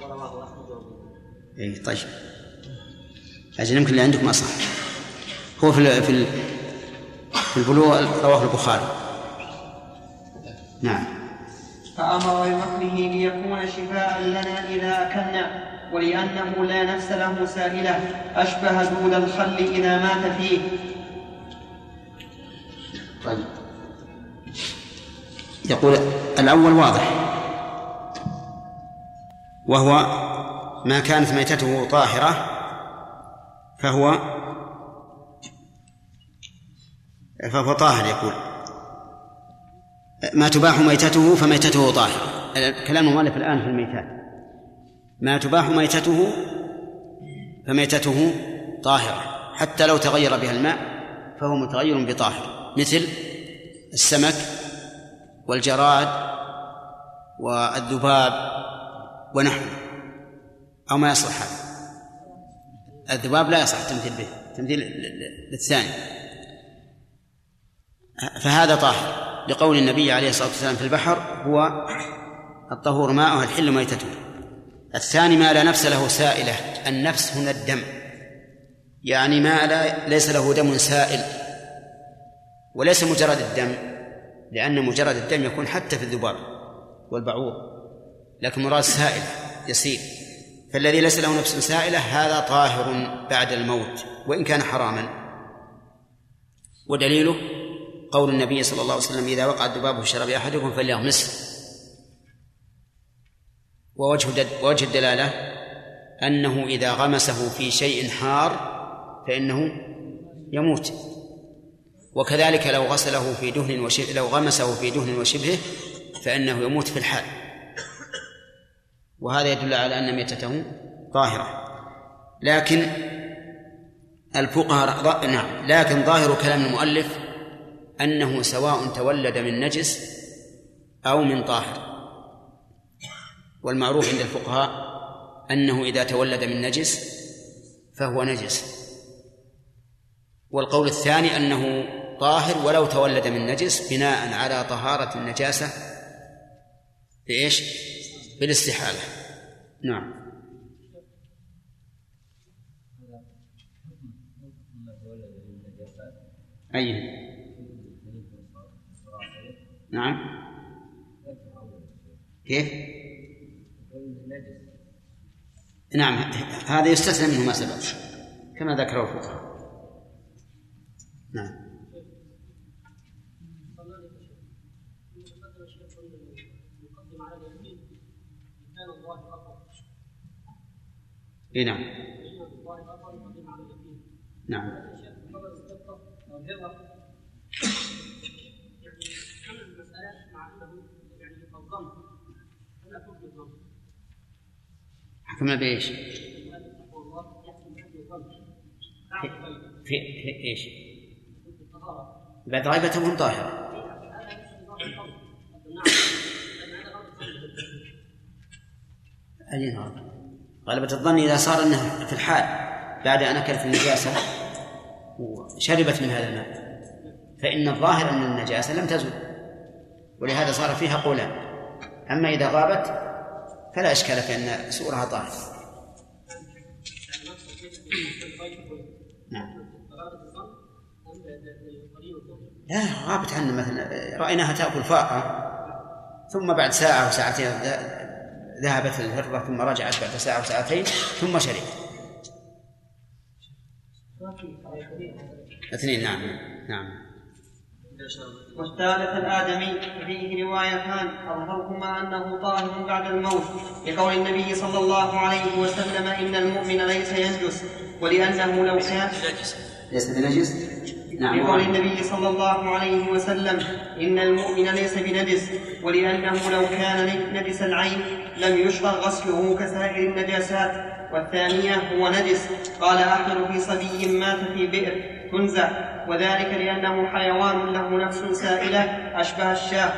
ورواه احمد وابو اي طيب. أجل يمكن اللي عندكم أصح هو في في في البلوغ رواه البخاري. نعم. فأمر بمقله ليكون شفاء لنا إذا أكلنا ولأنه لا نفس له سائلة. أشبه دود الخل إذا مات فيه. طيب. يقول الأول واضح. وهو ما كانت ميتته طاهرة فهو فهو طاهر يقول. ما تباح ميتته فميتته طاهرة كلام المؤلف الآن في الميتات. ما تباح ميتته فميتته طاهرة. حتى لو تغير بها الماء فهو متغير بطاهر. مثل السمك والجراد والذباب ونحوه. أو ما يصلح هذا. الذباب لا يصح التمثيل به. تمثيل للثاني. فهذا طاهر. لقول النبي عليه الصلاة والسلام في البحر هو الطهور ماؤه الحل ميتته. الثاني ما لا نفس له سائلة النفس هنا الدم. يعني ما لا ليس له دم سائل. وليس مجرد الدم لأن مجرد الدم يكون حتى في الذباب والبعوض لكن مراد سائل يسيل. فالذي ليس له نفس سائلة هذا طاهر بعد الموت وإن كان حراما. ودليله قول النبي صلى الله عليه وسلم إذا وقع الذباب في شراب أحدكم فليغمسه ووجه وجه الدلالة أنه إذا غمسه في شيء حار فإنه يموت. وكذلك لو غسله في دهن وشبه لو غمسه في دهن وشبهه فإنه يموت في الحال. وهذا يدل على أن ميتته طاهرة. لكن الفقهاء نعم لكن ظاهر كلام المؤلف أنه سواء تولد من نجس أو من طاهر. والمعروف عند الفقهاء أنه إذا تولد من نجس فهو نجس. والقول الثاني أنه طاهر ولو تولد من نجس بناء على طهارة النجاسة بإيش؟ بالاستحالة. نعم. أي. نعم. كيف؟ نعم هذا يستثنى منه ما سبق. كما ذكره الفقهاء. نعم. اي نعم. نعم. حكمنا بإيش؟ في, في إيش؟ بعد غيبتهم طاهرة أي نعم غلبة الظن إذا صار أنه في الحال بعد أن أكلت النجاسة وشربت من هذا الماء فإن الظاهر أن النجاسة لم تزل ولهذا صار فيها قولان. أما إذا غابت فلا إشكال في أن سؤرها طاهر. نعم. لا غابت عنا مثلا. رأيناها تأكل فاقة ثم بعد ساعة أو ساعتين ذهبت الهرة ثم رجعت بعد ساعة أو ساعتين ثم شربت. اثنين نعم نعم. والثالث الآدمي فيه روايتان أظهرهما أنه طاهر بعد الموت لقول النبي صلى الله عليه وسلم إن المؤمن ليس ينجس ولأنه لو كان ليس بنجس؟ نعم. لقول النبي صلى الله عليه وسلم إن المؤمن ليس بنجس ولأنه لو كان نجس العين لم يشرع غسله كسائر النجاسات. والثانية هو نجس. قال أحمد في صبي مات في بئر تنزع وذلك لأنه حيوان له نفس سائلة أشبه الشاه.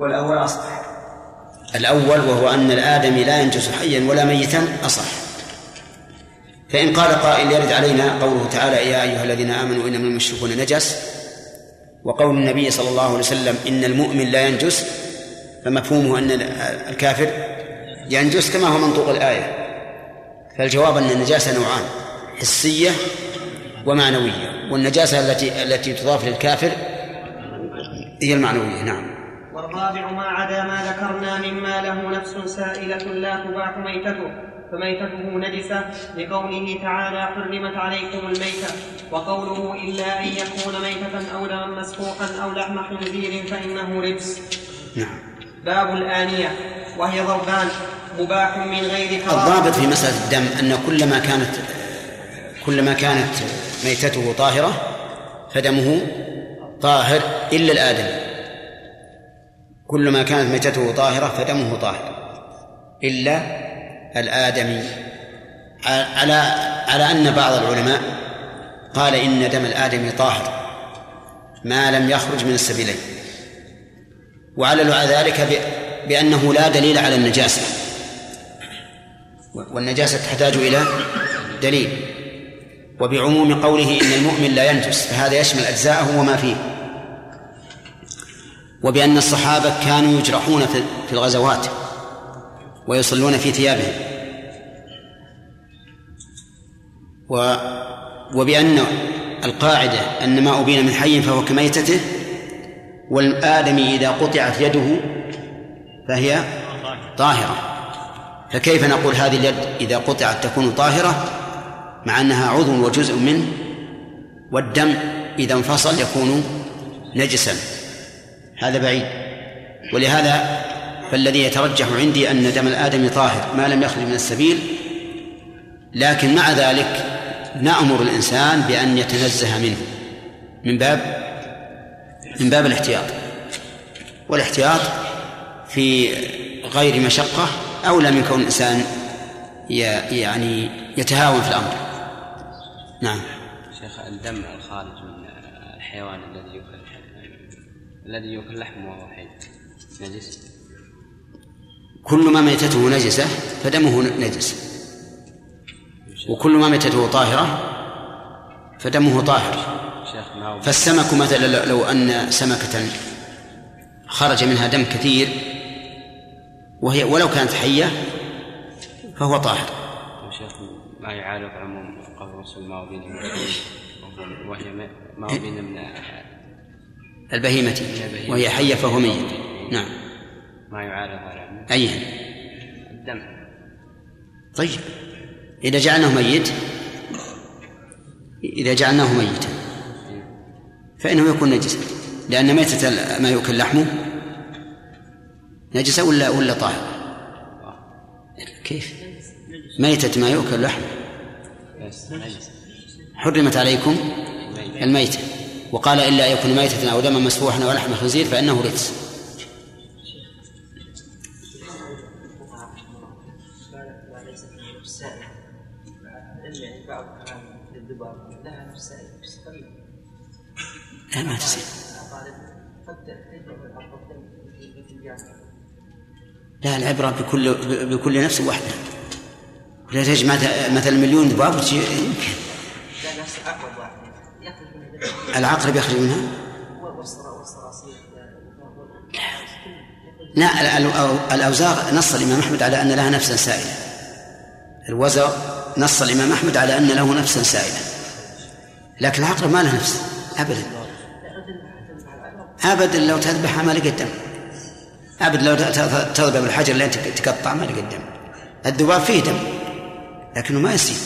والأول أصح. الأول وهو أن الآدمي لا ينجس حيا ولا ميتا أصح. فإن قال قائل يرد علينا قوله تعالى يا أيها الذين آمنوا إنما المشركون نجس. وقول النبي صلى الله عليه وسلم إن المؤمن لا ينجس فمفهومه أن الكافر ينجس كما هو منطوق الآية. فالجواب أن النجاسة نوعان حسية ومعنوية. والنجاسة التي التي تضاف للكافر هي المعنوية نعم. والرابع ما عدا ما ذكرنا مما له نفس سائلة لا تباح ميتته فميتته نجسة لقوله تعالى حرمت عليكم الميتة. وقوله إلا أن يكون ميتة أو دما مسفوحا أو لحم خنزير فإنه رجس. نعم. باب الآنية وهي ضربان مباح من غير كراهة الضابط في مسألة الدم أن كلما كانت كلما كانت ميتته طاهرة فدمه طاهر إلا الآدمي. كلما كانت ميتته طاهرة فدمه طاهر إلا الآدمي. على على أن بعض العلماء قال إن دم الآدمي طاهر ما لم يخرج من السبيلين. وعللوا على ذلك بأنه لا دليل على النجاسة. والنجاسة تحتاج إلى دليل. وبعموم قوله إن المؤمن لا ينجس فهذا يشمل أجزاءه وما فيه. وبأن الصحابة كانوا يجرحون في الغزوات ويصلون في ثيابهم. وبأن القاعدة أن ما أبين من حي فهو كميتته والآدمي إذا قطعت يده فهي طاهرة. فكيف نقول هذه اليد إذا قطعت تكون طاهرة؟ مع أنها عضو وجزء منه والدم إذا انفصل يكون نجسا. هذا بعيد. ولهذا فالذي يترجح عندي أن دم الآدم طاهر ما لم يخرج من السبيل لكن مع ذلك نأمر الإنسان بأن يتنزه منه. من باب من باب الاحتياط. والاحتياط في غير مشقة أولى من كون الإنسان يعني يتهاون في الأمر. نعم. شيخ الدم الخارج من الحيوان الذي يؤكل الذي يؤكل لحمه وهو حي نجس؟ كل ما ميتته نجسة فدمه نجس. وكل ما ميتته طاهرة فدمه طاهر. فالسمك مثلا لو أن سمكة خرج منها دم كثير وهي ولو كانت حية فهو طاهر. شيخ ما يعارض عموم قول الرسول ما أبين وهي ما أبين من البهيمة. وهي حية فهو ميت. نعم. ما يعارض على أيها الدم طيب. إذا جعلناه ميت إذا جعلناه ميتا فإنه يكون نجسا لأن ميتة ما يؤكل لحمه نجسة ولا ولا طاهرة؟ كيف؟ ميتة ما يؤكل لحمه حرمت عليكم الميتة وقال إلا يكون ميتة أو دما مسفوحا أو لحم خنزير فإنه رجس لا ما تسير لا العبرة بكل بكل نفس وحدة. لا تجمع مثلا مليون ذباب يمكن. العقرب يخرج منها؟ لا الأوزار نص الإمام أحمد على أن لها نفسا سائلة. الوزر نص الإمام أحمد على أن له نفسا سائلة. لكن العقرب ما له نفس أبدا. أبدا لو تذبحها ما لقى الدم أبدا لو تضرب بالحجر أنت تقطع ما لقى الدم الذباب فيه دم لكنه ما يسيل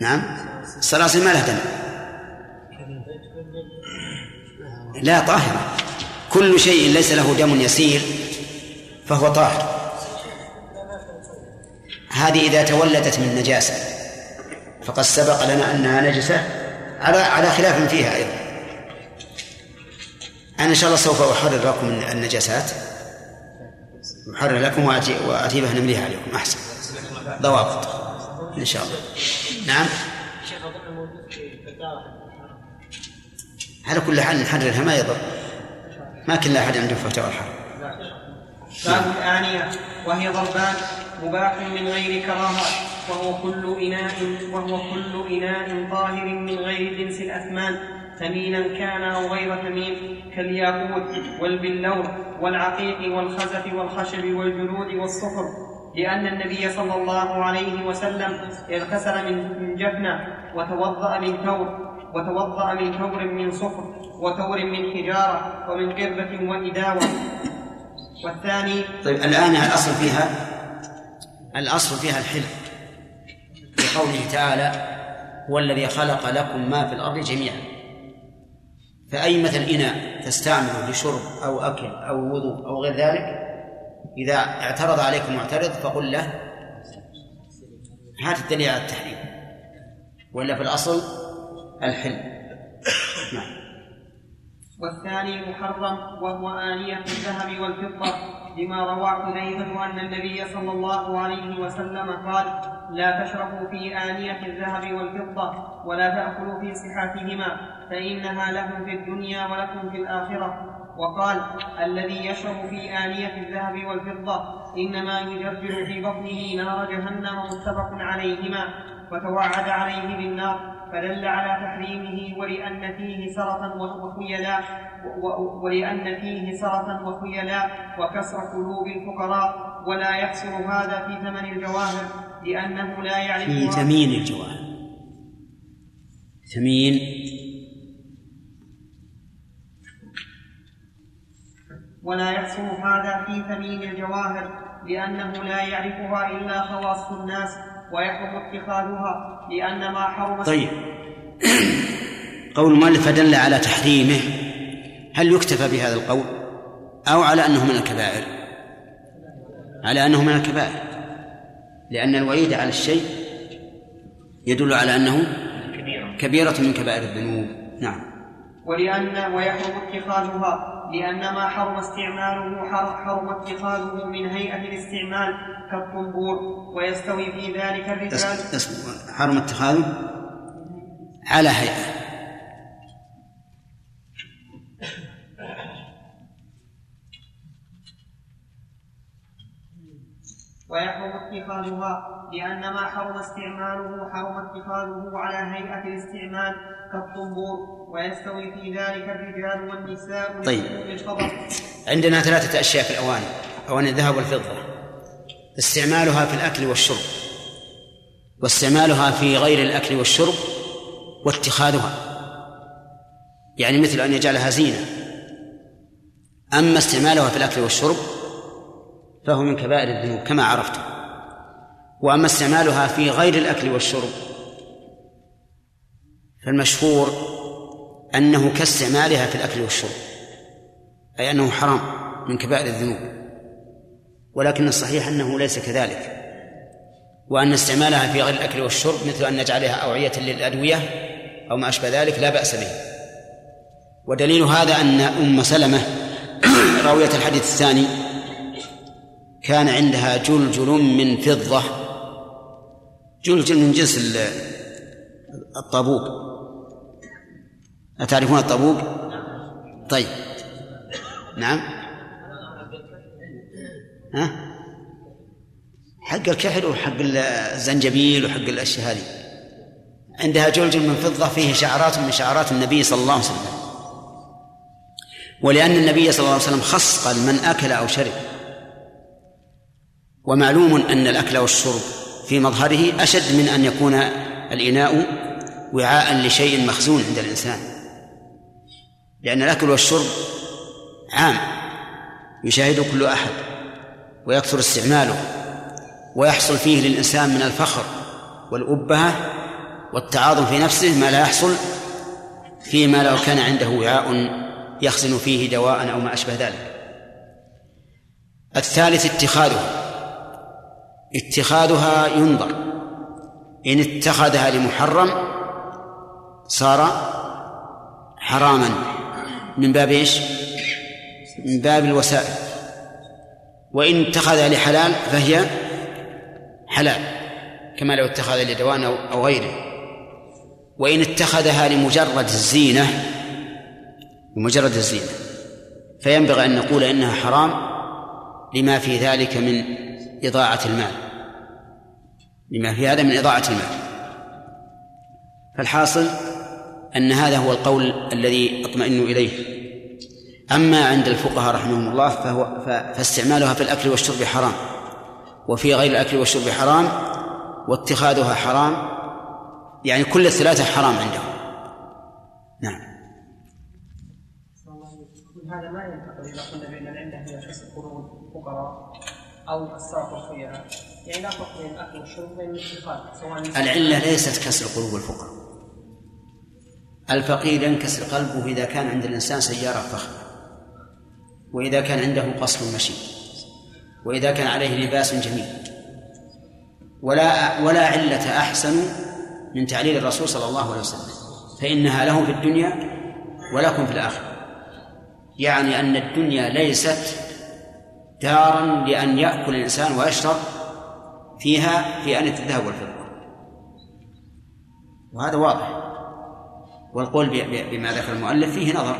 نعم؟ الصراصير ما لها دم. لا طاهرة. كل شيء ليس له دم يسير فهو طاهر. هذه إذا تولدت من نجاسة فقد سبق لنا أنها نجسة على على خلاف فيها أيضا. أنا إن شاء الله سوف أحرر لكم النجاسات. أحرر لكم وأتي بها نمليها عليكم. أحسن. ضوابط. إن شاء الله. نعم. على كل حال نحررها ما يضر. ما كل أحد عنده فتوى الحرب. باب الآنية وهي ضربان مباح من غير كراهة. وهو كل إناء وهو كل إناء طاهر من غير جنس الأثمان. ثمينا كان أو غير ثمين كالياقوت والبلور والعقيق والخزف والخشب والجلود والصفر لأن النبي صلى الله عليه وسلم اغتسل من جفنة وتوضأ من ثور وتوضأ من ثور من صفر وثور من حجارة ومن قربة وإداوة. والثاني طيب الآن الأصل فيها؟ الأصل فيها الحل لقوله تعالى هو الذي خلق لكم ما في الأرض جميعا. فأي مثل إناء تستعمله لشرب أو أكل أو وضوء أو غير ذلك؟ إذا اعترض عليك معترض فقل له هات الدليل على التحريم. ولا في الأصل الحل نعم. والثاني محرم وهو آنية الذهب والفضة. لما روى حذيفة أن النبي صلى الله عليه وسلم قال لا تشربوا في آنية الذهب والفضة ولا تأكلوا في صحافهما فإنها لهم في الدنيا ولكم في الآخرة. وقال الذي يشرب في آنية الذهب والفضة إنما يجرجر في بطنه نار جهنم متفق عليهما وتوعد عليه بالنار. فدل على تحريمه ولأن فيه سرطا وخيلاء ولأن فيه سرطا وخيلاء وكسر قلوب الفقراء. ولا يحصل هذا في ثمن الجواهر لأنه لا يعرف في ثمين الجواهر. ثمين. ولا يحصل هذا في ثمين الجواهر لأنه لا يعرفها إلا خواص الناس ويحرم اتخاذها لأن ما حرم طيب. قول المؤلف فدل على تحريمه. هل يكتفى بهذا القول؟ أو على أنه من الكبائر؟ على أنه من الكبائر. لأن الوعيد على الشيء يدل على أنه كبيرة من كبائر الذنوب. نعم. ولأن ويحرم اتخاذها لأن ما حرم استعماله حرم اتخاذه من هيئة الاستعمال كالطنبور ويستوي في ذلك الرجال. حرم اتخاذه على هيئة. ويحرم اتخاذها لأن ما حرم استعماله حرم اتخاذه على هيئة الاستعمال كالطنبور ويستوي في ذلك الرجال والنساء طيب. عندنا ثلاثة أشياء في الأواني أواني الذهب والفضة. استعمالها في الأكل والشرب واستعمالها في غير الأكل والشرب واتخاذها. يعني مثل أن يجعلها زينة. أما استعمالها في الأكل والشرب فهو من كبائر الذنوب كما عرفت. وأما استعمالها في غير الأكل والشرب فالمشهور أنه كاستعمالها في الأكل والشرب أي أنه حرام من كبائر الذنوب. ولكن الصحيح أنه ليس كذلك. وأن استعمالها في غير الأكل والشرب مثل أن نجعلها أوعية للأدوية أو ما أشبه ذلك لا بأس به. ودليل هذا أن أم سلمة راوية الحديث الثاني كان عندها جلجل من فضة. جلجل من جنس الطابوق أتعرفون الطابوق؟ طيب. نعم. ها؟ حق الكحل وحق الزنجبيل وحق الأشياء هذه. عندها جلجل من فضة فيه شعرات من شعرات النبي صلى الله عليه وسلم. ولأن النبي صلى الله عليه وسلم خص قال من أكل أو شرب ومعلوم أن الأكل والشرب في مظهره أشد من أن يكون الإناء وعاء لشيء مخزون عند الإنسان. لأن الأكل والشرب عام يشاهده كل أحد ويكثر استعماله ويحصل فيه للإنسان من الفخر والأبهة والتعاظم في نفسه ما لا يحصل فيما لو كان عنده وعاء يخزن فيه دواء أو ما أشبه ذلك. الثالث اتخاذها اتخاذها ينظر. إن اتخذها لمحرم صار حراما. من باب إيش؟ من باب الوسائل. وإن اتخذها لحلال فهي حلال كما لو اتخذ لدوان أو غيره. وإن اتخذها لمجرد الزينة لمجرد الزينة فينبغي أن نقول إنها حرام لما في ذلك من إضاعة المال. لما في هذا من إضاعة المال. فالحاصل أن هذا هو القول الذي أطمئن إليه. أما عند الفقهاء رحمهم الله فهو فاستعمالها في الأكل والشرب حرام. وفي غير الأكل والشرب حرام واتخاذها حرام. يعني كل الثلاثة حرام عندهم. نعم. هذا ما ينتقل إذا قلنا بأن العلة هي قلوب الفقراء أو الصرف والخيار يعني لا فرق بين الأكل والشرب بين الاتخاذ سواء العلة ليست كسر قلوب الفقراء. الفقير ينكسر قلبه إذا كان عند الإنسان سيارة فخمة وإذا كان عنده قصر مشيد وإذا كان عليه لباس جميل. ولا ولا علة أحسن من تعليل الرسول صلى الله عليه وسلم. فإنها لهم في الدنيا ولكم في الآخرة. يعني أن الدنيا ليست دارا لأن يأكل الإنسان ويشرب فيها في آنية الذهب والفضة. وهذا واضح. والقول بما ذكر المؤلف فيه نظر.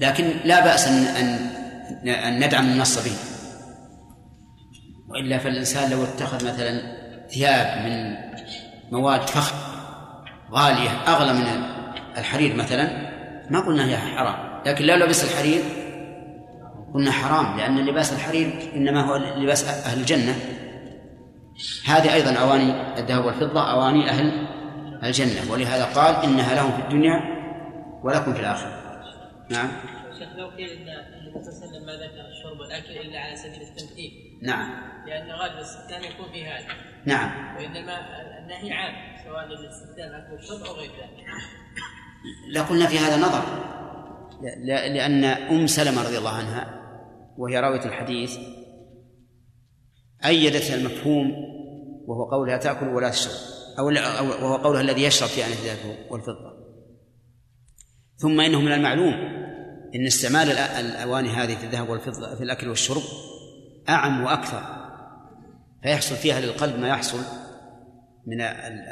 لكن لا بأس أن أن أن ندعم النص به. وإلا فالإنسان لو اتخذ مثلا ثياب من مواد فخر غالية أغلى من الحرير مثلا ما قلنا هي حرام. لكن لو لبس الحرير قلنا حرام لأن لباس الحرير إنما هو لباس أهل الجنة. هذه أيضا أواني الذهب والفضة أواني أهل الجنة. ولهذا قال إنها لهم في الدنيا ولكم في الآخرة. نعم. شيخ لو قيل ان النبي صلى الله عليه وسلم ما ذكر الشرب والاكل إلا على سبيل التمثيل نعم. لأن غالب الاستخدام يكون في هذا. نعم. وإنما النهي عام سواء للاستخدام الاكل والشرب أو غير ذلك. لا قلنا في هذا نظر لأن أم سلمة رضي الله عنها وهي راوية الحديث أيدت المفهوم وهو قولها تأكل ولا تشرب أو وهو قولها الذي يشرب في آنية الذهب والفضة. ثم إنه من المعلوم أن استعمال الأواني هذه في الذهب والفضة في الأكل والشرب أعم وأكثر فيحصل فيها للقلب ما يحصل من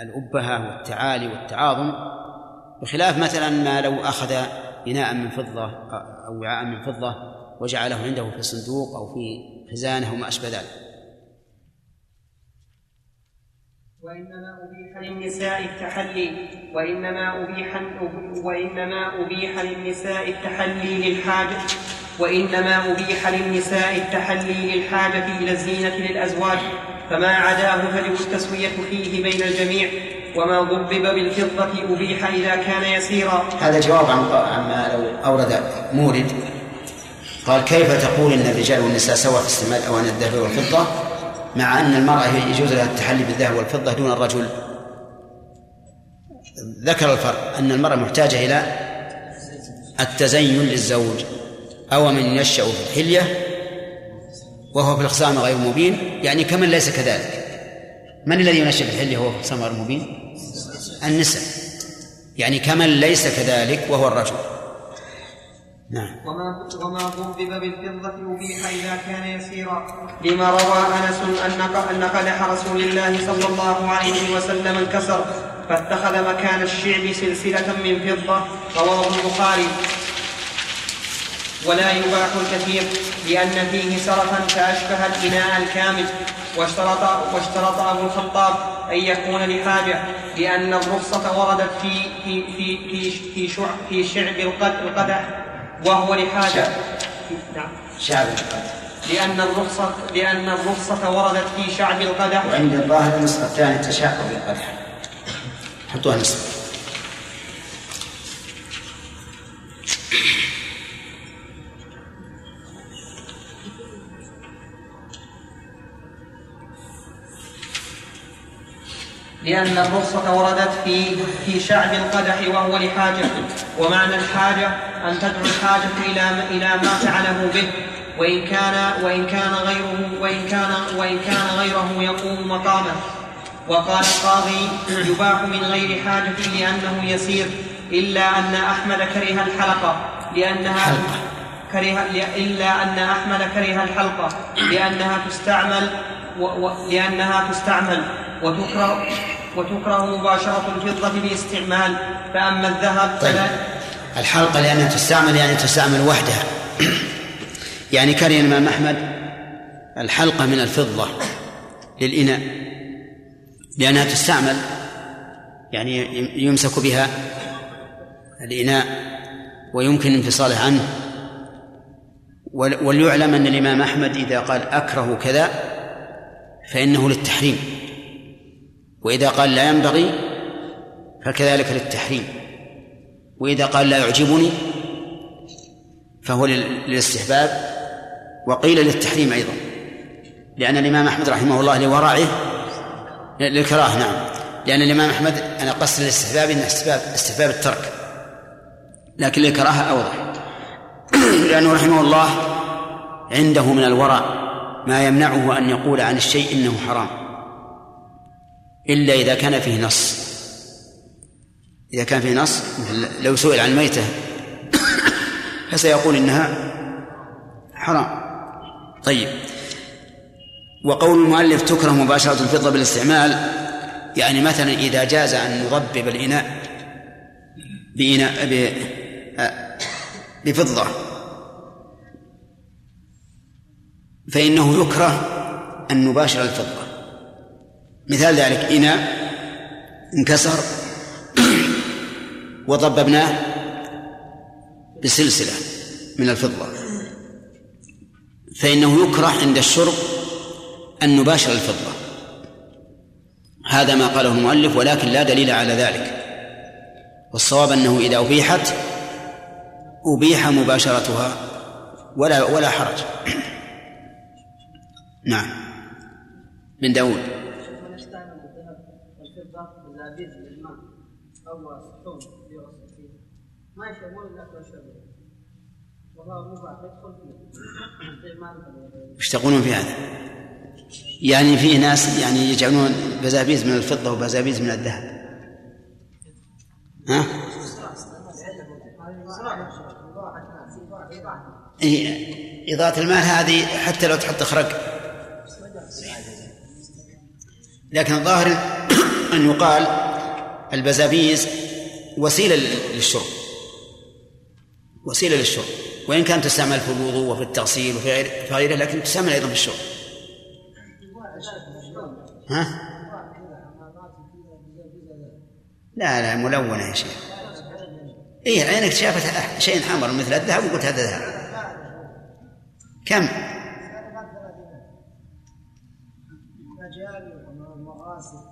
الأبهة والتعالي والتعاظم بخلاف مثلا ما لو أخذ إناء من فضة أو وعاء من فضة وجعله عنده في صندوق أو في خزانة أو ما أشبه ذلك. وإنما أبيح للنساء التحلي وإنما أبيح وإنما أبيح للنساء التحلي للحاجة وإنما أبيح للنساء التحلي للحاجة إلى الزينة للأزواج فما عداه فجب التسوية فيه بين الجميع وما ضبب بالفضة أبيح إذا كان يسيرا. هذا جواب عن عما لو أورد مورد. قال كيف تقول إن الرجال والنساء سواء في استعمال أواني الذهب والفضة؟ مع أن المرأة يجوز لها التحلي بالذهب والفضة دون الرجل. ذكر الفرق أن المرأة محتاجة إلى التزين للزوج أو من ينشأ في الحلية وهو في الخصام غير مبين يعني كمن ليس كذلك. من الذي ينشأ في الحلية وهو في الخصام غير مبين؟ النساء. يعني كمن ليس كذلك وهو الرجل. نعم. وما وما ضرب بالفضة أبيح إذا كان يسيرا. لما روى أنس أن أن قدح رسول الله صلى الله عليه وسلم انكسر فاتخذ مكان الشعب سلسلة من فضة. رواه البخاري. ولا يباح الكثير لأن فيه سرفا فأشبه الإناء الكامل. واشترط واشترط أبو الخطاب أن يكون لحاجة لأن الرخصة وردت في في في في في, شعب في شعب القدح. وهو لحاجة. نعم. شعب لأن الرخصة لأن الرخصة وردت في شعب القدح. وعند الظاهر النسخة الثانية تشعب بالقدح. حطوها نسخة. لأن الرخصة وردت في في شعب القدح وهو لحاجة ومعنى الحاجة أن تدعو الحاجة إلى إلى ما فعله به وإن كان وإن كان غيره وإن كان وإن كان غيره يقوم مقامه. وقال القاضي يباح من غير حاجة لأنه يسير إلا أن أحمد كره الحلقة لأنها كره إلا أن أحمد كره الحلقة لأنها تستعمل و... و... لأنها تستعمل. وتكره وتكره مباشرة الفضة باستعمال فأما الذهب طيب. فلا. الحلقة لأنها تستعمل يعني تستعمل وحدها. يعني كره الإمام أحمد الحلقة من الفضة للإناء لأنها تستعمل يعني يمسك بها الإناء ويمكن انفصاله عنه. وليعلم أن الإمام أحمد إذا قال أكره كذا فإنه للتحريم. وإذا قال لا ينبغي فكذلك للتحريم وإذا قال لا يعجبني فهو للاستحباب وقيل للتحريم أيضا لأن الإمام أحمد رحمه الله لورعه للكراهة نعم لأن الإمام أحمد أنا قصد الاستحباب إن استحباب استحباب الترك لكن الكراهة أوضح لأنه رحمه الله عنده من الورع ما يمنعه أن يقول عن الشيء إنه حرام. إلا إذا كان فيه نص. إذا كان فيه نص لو سئل عن الميتة فسيقول إنها حرام. طيب. وقول المؤلف تكره مباشرة الفضة بالاستعمال يعني مثلا إذا جاز أن نضبب الإناء بإناء بفضة فإنه يكره أن نباشر الفضة. مثال ذلك إناء انكسر وضببناه بسلسلة من الفضة. فإنه يكره عند الشرب أن نباشر الفضة. هذا ما قاله المؤلف ولكن لا دليل على ذلك. والصواب أنه إذا أبيحت أبيح مباشرتها ولا ولا حرج. نعم. من داود. ما يشربون إلا وهو مباح يدخل فيه. إيش تقولون في هذا؟ يعني في ناس يعني يجعلون بزابيز من الفضة وبزابيز من الذهب. ها؟ إيه إضاءة المال هذه حتى لو تحط خرق. لكن الظاهر أن يقال البزابيز وسيلة للشرب. وسيلة للشرب. وإن كانت تستعمل في الوضوء وفي التغسيل وفي غيره لكن تستعمل أيضا في الشرب. ها؟ لا لا ملونة يا شيخ. إيه عينك شافت شيء حمر مثل الذهب وقلت هذا ذهب. كم؟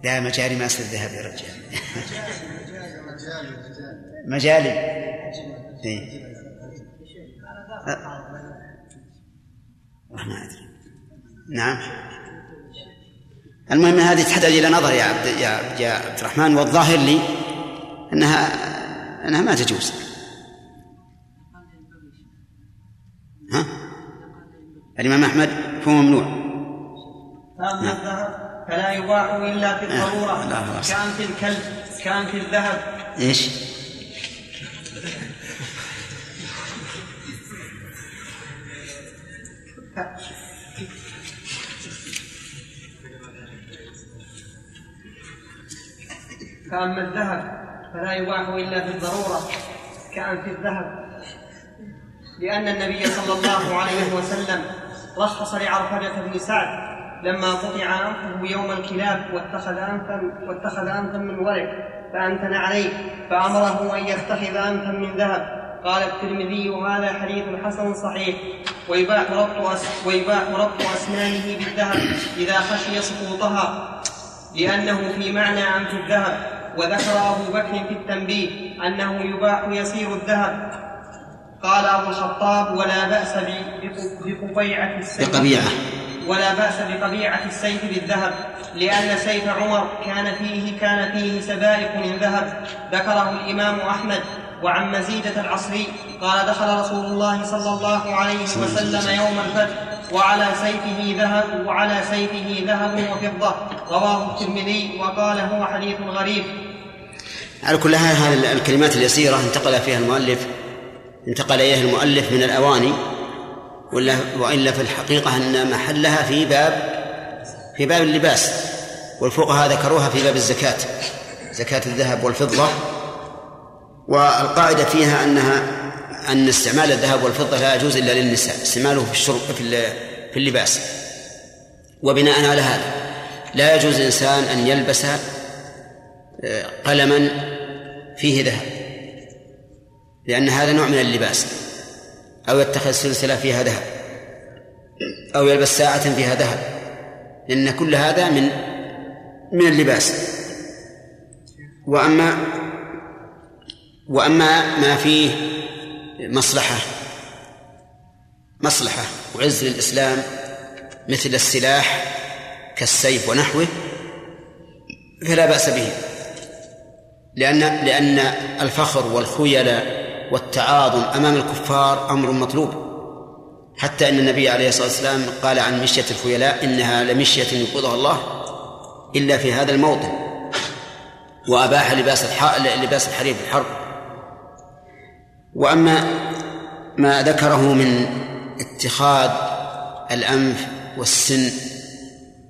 لا مجاري ما يصير ذهب يا رجال. مجالي. إيه. ما أدري. نعم. المهم هذه تحتاج إلى نظر يا عبد يا يا عبد الرحمن والظاهر لي أنها أنها ما تجوز. ها؟ الإمام أحمد فهو ممنوع. نعم. فلا يباع إلا في الضرورة كان في الكلب كان في الذهب. إيش؟ فأما الذهب فلا يباح إلا في الضرورة. كأن في الذهب. لأن النبي صلى الله عليه وسلم رخص لعرفجة بن سعد. لما قطع أنفه يوم الكلاب واتخذ أنفا واتخذ أنفا من ورق فأنتن عليه فأمره أن يتخذ أنفا من ذهب. قال الترمذي هذا حديث حسن صحيح. ويباح ربط أس ويباح ربط أسنانه بالذهب إذا خشي سقوطها لأنه في معنى أنف الذهب. وذكر أبو بكر في التنبيه أنه يباح يسير الذهب. قال أبو الخطاب ولا بأس بقبيعة السيف. بقبيعة. ولا بأس بقبيعة السيف بالذهب لأن سيف عمر كان فيه كان فيه سبائك من ذهب. ذكره الإمام أحمد وعن مزيدة العصري قال دخل رسول الله صلى الله عليه وسلم يوم الفتح وعلى سيفه ذهب وعلى سيفه ذهب وفضة. رواه الترمذي وقال هو حديث غريب. على كل هذه الكلمات اليسيرة انتقل فيها المؤلف انتقل إليها المؤلف من الأواني. ولا وإلا في الحقيقة أن محلها في باب في باب اللباس والفقهاء ذكروها في باب الزكاة زكاة الذهب والفضة والقاعدة فيها أنها أن استعمال الذهب والفضة لا يجوز إلا للنساء استعماله في الشرب في في اللباس. وبناء على هذا لا يجوز للإنسان أن يلبس آه، قلما فيه ذهب لأن هذا نوع من اللباس. أو يتخذ سلسلة فيها ذهب أو يلبس ساعة فيها ذهب. لأن كل هذا من من اللباس. وأما وأما ما فيه مصلحة مصلحة وعز للإسلام مثل السلاح كالسيف ونحوه فلا بأس به. لأن لأن الفخر والخيلاء والتعاظم أمام الكفار أمر مطلوب. حتى أن النبي عليه الصلاة والسلام قال عن مشية الخيلاء إنها لمشية ينقضها الله إلا في هذا الموطن. وأباح لباس لباس الحرير في الحرب وأما ما ذكره من اتخاذ الأنف والسن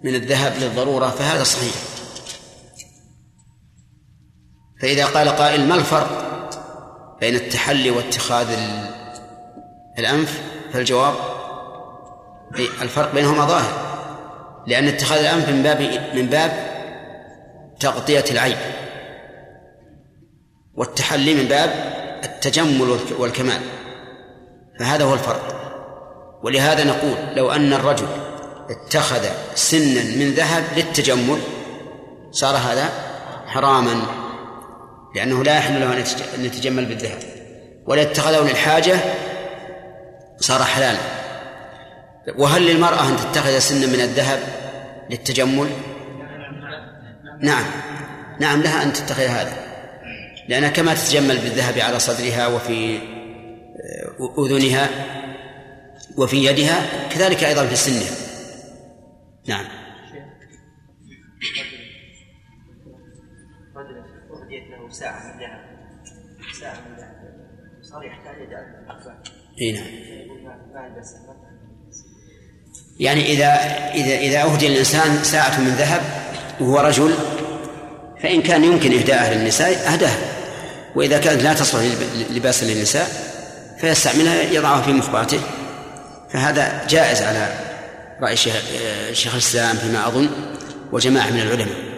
من الذهب للضرورة فهذا صحيح. فإذا قال قائل ما الفرق؟ بين التحلي واتخاذ الأنف فالجواب الفرق بينهما ظاهر. لأن اتخاذ الأنف من باب من باب تغطية العيب والتحلي من باب التجمل والكمال. فهذا هو الفرق. ولهذا نقول لو أن الرجل اتخذ سنا من ذهب للتجمل صار هذا حراما. لأنه لا يحل له أن يتجمل بالذهب. ولا اتخذه للحاجة صار حلالا وهل للمرأة أن تتخذ سنا من الذهب للتجمل؟ نعم. نعم لها أن تتخذ هذا. لأنها كما تتجمل بالذهب على صدرها وفي أذنها وفي يدها كذلك أيضا في سنها. نعم. ساعة من ذهب ساعة من ذهب صار يحتاج إلى إي نعم. يعني إذا إذا إذا أهدي الإنسان ساعة من ذهب وهو رجل فإن كان يمكن إهداءها للنساء أهداها وإذا كانت لا تصلح لباسا للنساء فيستعملها يضعها في مخباته فهذا جائز على رأي شيخ الإسلام فيما أظن وجماعة من العلماء.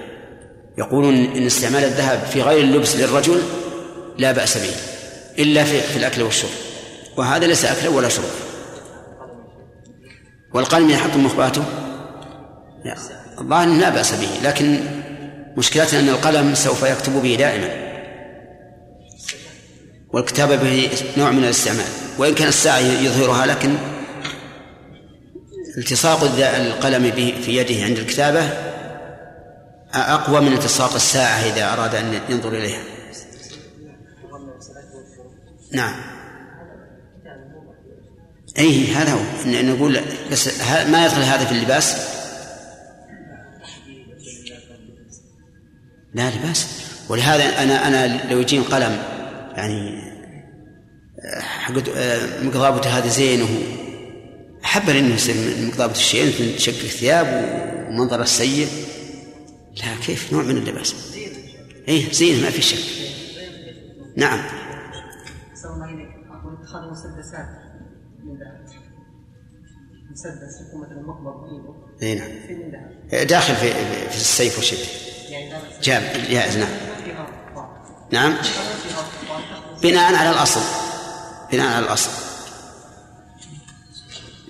يقولون إن استعمال الذهب في غير اللبس للرجل لا بأس به إلا في, في الأكل والشرب وهذا ليس أكلا ولا شرب. والقلم يحط مخباته؟ لا الظاهر لا بأس به لكن مشكلتنا أن القلم سوف يكتب به دائما. والكتابة به نوع من الاستعمال وإن كان الساعة يظهرها لكن التصاق القلم في يده عند الكتابة أقوى من التصاق الساعة إذا أراد أن ينظر إليها. نعم. أي هذا هو. نقول بس ما يدخل هذا في اللباس؟ لا لباس. ولهذا أنا أنا لو يجيني قلم يعني حق مقضابته هذا زين وهو أحب أنه يصير مقضابة الشيء مثل شق الثياب ومنظر السيء. لا كيف؟ نوع من اللباس. اي زين ما في شك. نعم. مسدس يكون مثلا مقبض اي نعم. داخل في في السيف والشبه جاب جائز نعم. نعم. بناء على الأصل. بناء على الأصل.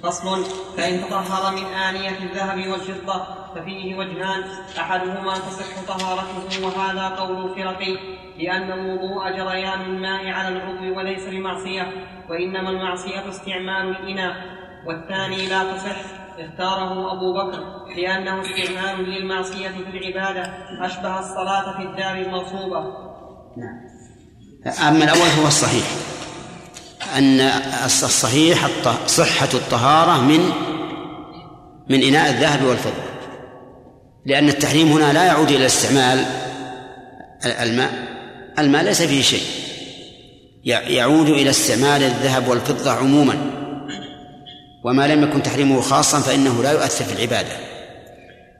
فصل فإن تطهر من آنية الذهب والفضة ففيه وجهان أحدهما تصح طهارته وهذا قول فرقي لأن الوضوء جريان الماء على العضو وليس بمعصية وإنما المعصية استعمال الإناء والثاني لا تصح اختاره أبو بكر لأنه استعمال للمعصية في العبادة أشبه الصلاة في الدار المغصوبة. نعم. أما الأول هو الصحيح. أن الصحيح صحة الطهارة من من إناء الذهب والفضة. لأن التحريم هنا لا يعود إلى استعمال الماء. الماء ليس فيه شيء. يعود إلى استعمال الذهب والفضة عموما. وما لم يكن تحريمه خاصا فإنه لا يؤثر في العبادة.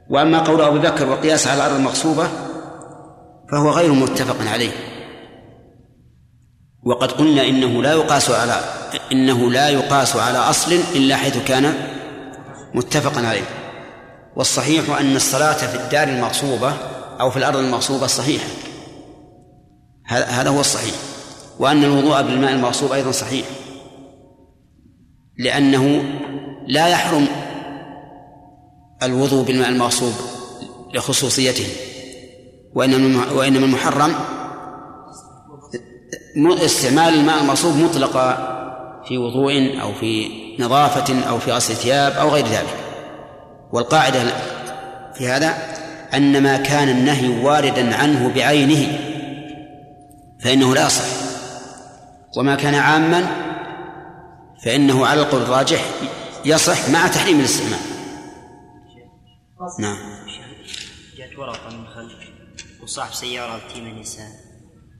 وأما قول أبي بكر والقياس على الأرض المغصوبة فهو غير متفق عليه. وقد قلنا إنه لا يقاس على إنه لا يقاس على أصل إلا حيث كان متفقا عليه. والصحيح أن الصلاة في الدار المغصوبة أو في الأرض المغصوبة صحيحة. هذا هو الصحيح. وأن الوضوء بالماء المغصوب أيضا صحيح. لأنه لا يحرم الوضوء بالماء المغصوب لخصوصيته. وإنما وإنما المحرم استعمال الماء المغصوب مطلقا في وضوء أو في نظافة أو في غسل ثياب أو غير ذلك. والقاعدة في هذا أن ما كان النهي واردا عنه بعينه فإنه لا يصح. وما كان عاما فإنه على القول الراجح يصح مع تحريم الاستعمال. نعم. جاءت ورقة من خلف. وصاحب سيارة تيم نيسان.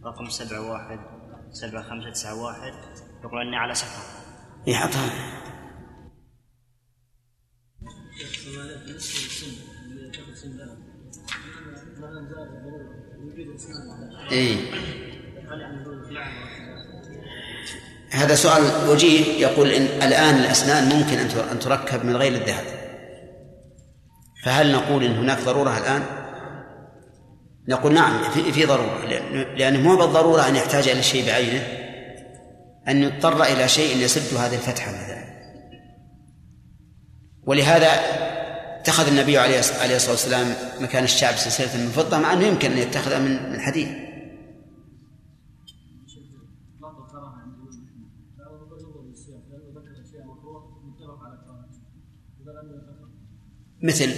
رقم سبعة واحد. سبعة خمسة تسعة واحد. يقول أني على سفر. يحطها. إيه؟ هذا سؤال وجيه. يقول إن الآن الأسنان ممكن أن تركب من غير الذهب. فهل نقول إن هناك ضرورة الآن؟ نقول نعم في, في ضرورة لأنه مو بالضرورة أن يحتاج إلى شيء بعينه أن يضطر إلى شيء يسد هذه الفتحة مثلا. ولهذا اتخذ النبي عليه الصلاة والسلام مكان الشعب سلسلة من فضة مع أنه يمكن أن يتخذها من حديد مثل؟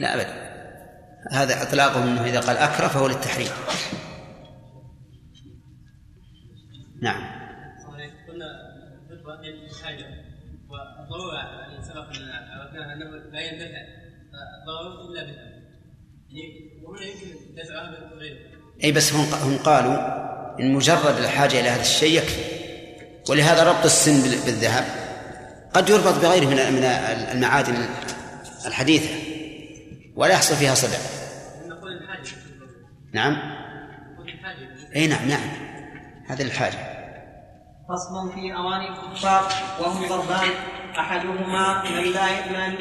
لا أبدا. هذا إطلاقه أنه إذا قال أكره فهو للتحريم. نعم. قلنا أن أنه لا إلا بها يعني وهنا يمكن أي بس هم هم قالوا إن مجرد الحاجة إلى هذا الشيء يكفي. ولهذا ربط السن بالذهب. قد يربط بغيره من من المعادن الحديثة. ولا يحصل فيها صدع نعم. إي نعم نعم. هذه الحاجة. فصل في أواني الكفار وهم ضربان. أحدهما من لا من,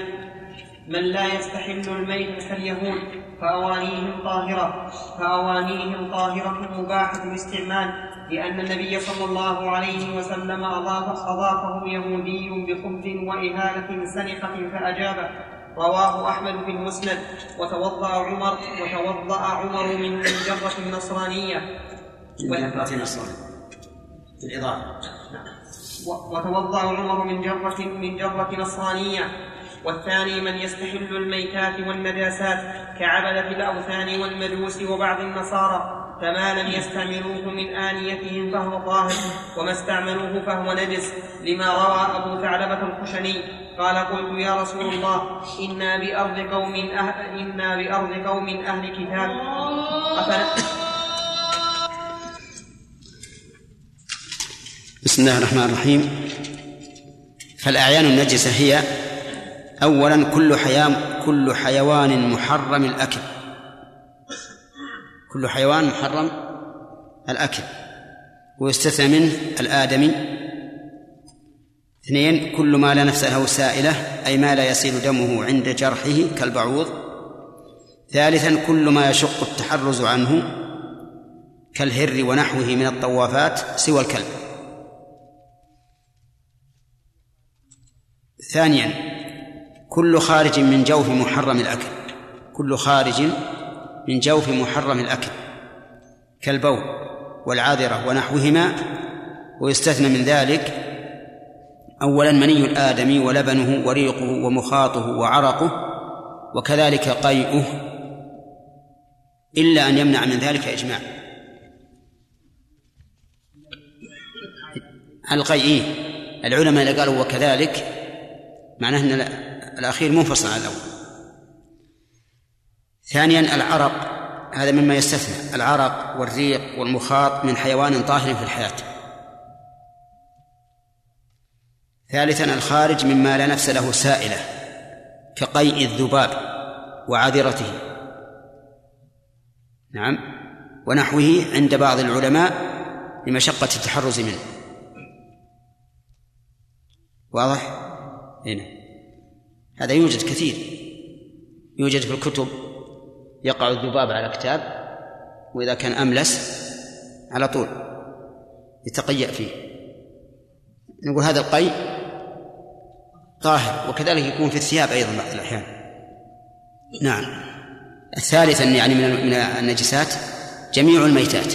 من لا يستحل الميت كاليهود فأوانيهم طاهرة فأوانيهم طاهرة مباحة الاستعمال لأن النبي صلى الله عليه وسلم أضاف أضافه يهودي بخبز وإهالة سنقة فأجابه. رواه أحمد في المسند. وتوضأ عمر وتوضأ عمر من جرة نصرانية. من جرة نصرانية. بالإضافة وتوضأ عمر من جرة من جرة نصرانية. والثاني من يستحل الميتات والنجاسات كعبدة الأوثان والمجوس وبعض النصارى. فما لم يستعملوه من آنيتهم فهو طاهر. وما استعملوه فهو نجس. لما روى أبو ثعلبة الخشني. قال قلت يا رسول الله إنا بأرض قوم أهل إنا بأرض قوم أهل كتاب. بسم الله الرحمن الرحيم. فالأعيان النجسة هي أولا كل حيوان كل حيوان محرم الأكل. كل حيوان محرم الأكل. ويستثنى منه الآدمي. اثنين كل ما لا نفس له سائلة أي ما لا يسيل دمه عند جرحه كالبعوض. ثالثا كل ما يشق التحرز عنه كالهر ونحوه من الطوافات سوى الكلب. ثانيا كل خارج من جوف محرم الأكل. كل خارج من جوف محرم الأكل. كالبول والعاذرة ونحوهما ويستثنى من ذلك أولا مني الآدمي ولبنه وريقه ومخاطه وعرقه وكذلك قيئه إلا أن يمنع من ذلك إجماع. القيئين العلماء اللي قالوا وكذلك معناه أن الأخير منفصل عن الأول. ثانيا العرق هذا مما يستثنى العرق والريق والمخاط من حيوان طاهر في الحياة. ثالثا الخارج مما لا نفس له سائلة كقيء الذباب وعذرته. نعم. ونحوه عند بعض العلماء لمشقة التحرز منه. واضح؟ هنا هذا يوجد كثير. يوجد في الكتب يقع الذباب على كتاب وإذا كان أملس على طول يتقيأ فيه. نقول هذا القي طاهر وكذلك يكون في الثياب أيضا بعض الأحيان. نعم. ثالثا يعني من النجسات جميع الميتات.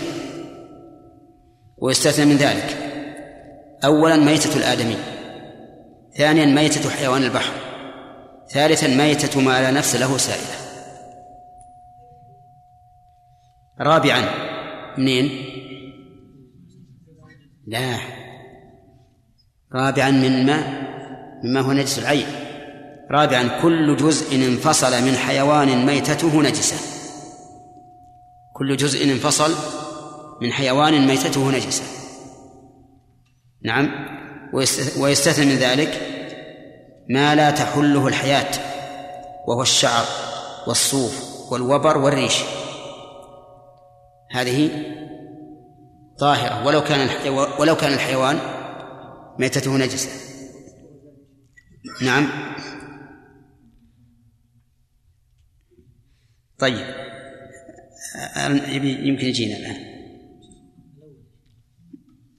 ويستثنى من ذلك. أولا ميتة الآدمي. ثانيا ميتة حيوان البحر. ثالثا ميتة ما لا نفس له سائلة. رابعا منين؟ لا. رابعا مما مما هو نجس العين. رابعا كل جزء انفصل من حيوان ميتته نجسة كل جزء انفصل من حيوان ميتته نجسة نعم. ويستثنى من ذلك ما لا تحله الحياة وهو الشعر والصوف والوبر والريش. هذه طاهرة. ولو كان ولو كان الحيوان ميتته نجسة نعم. طيب. يمكن يجينا الآن.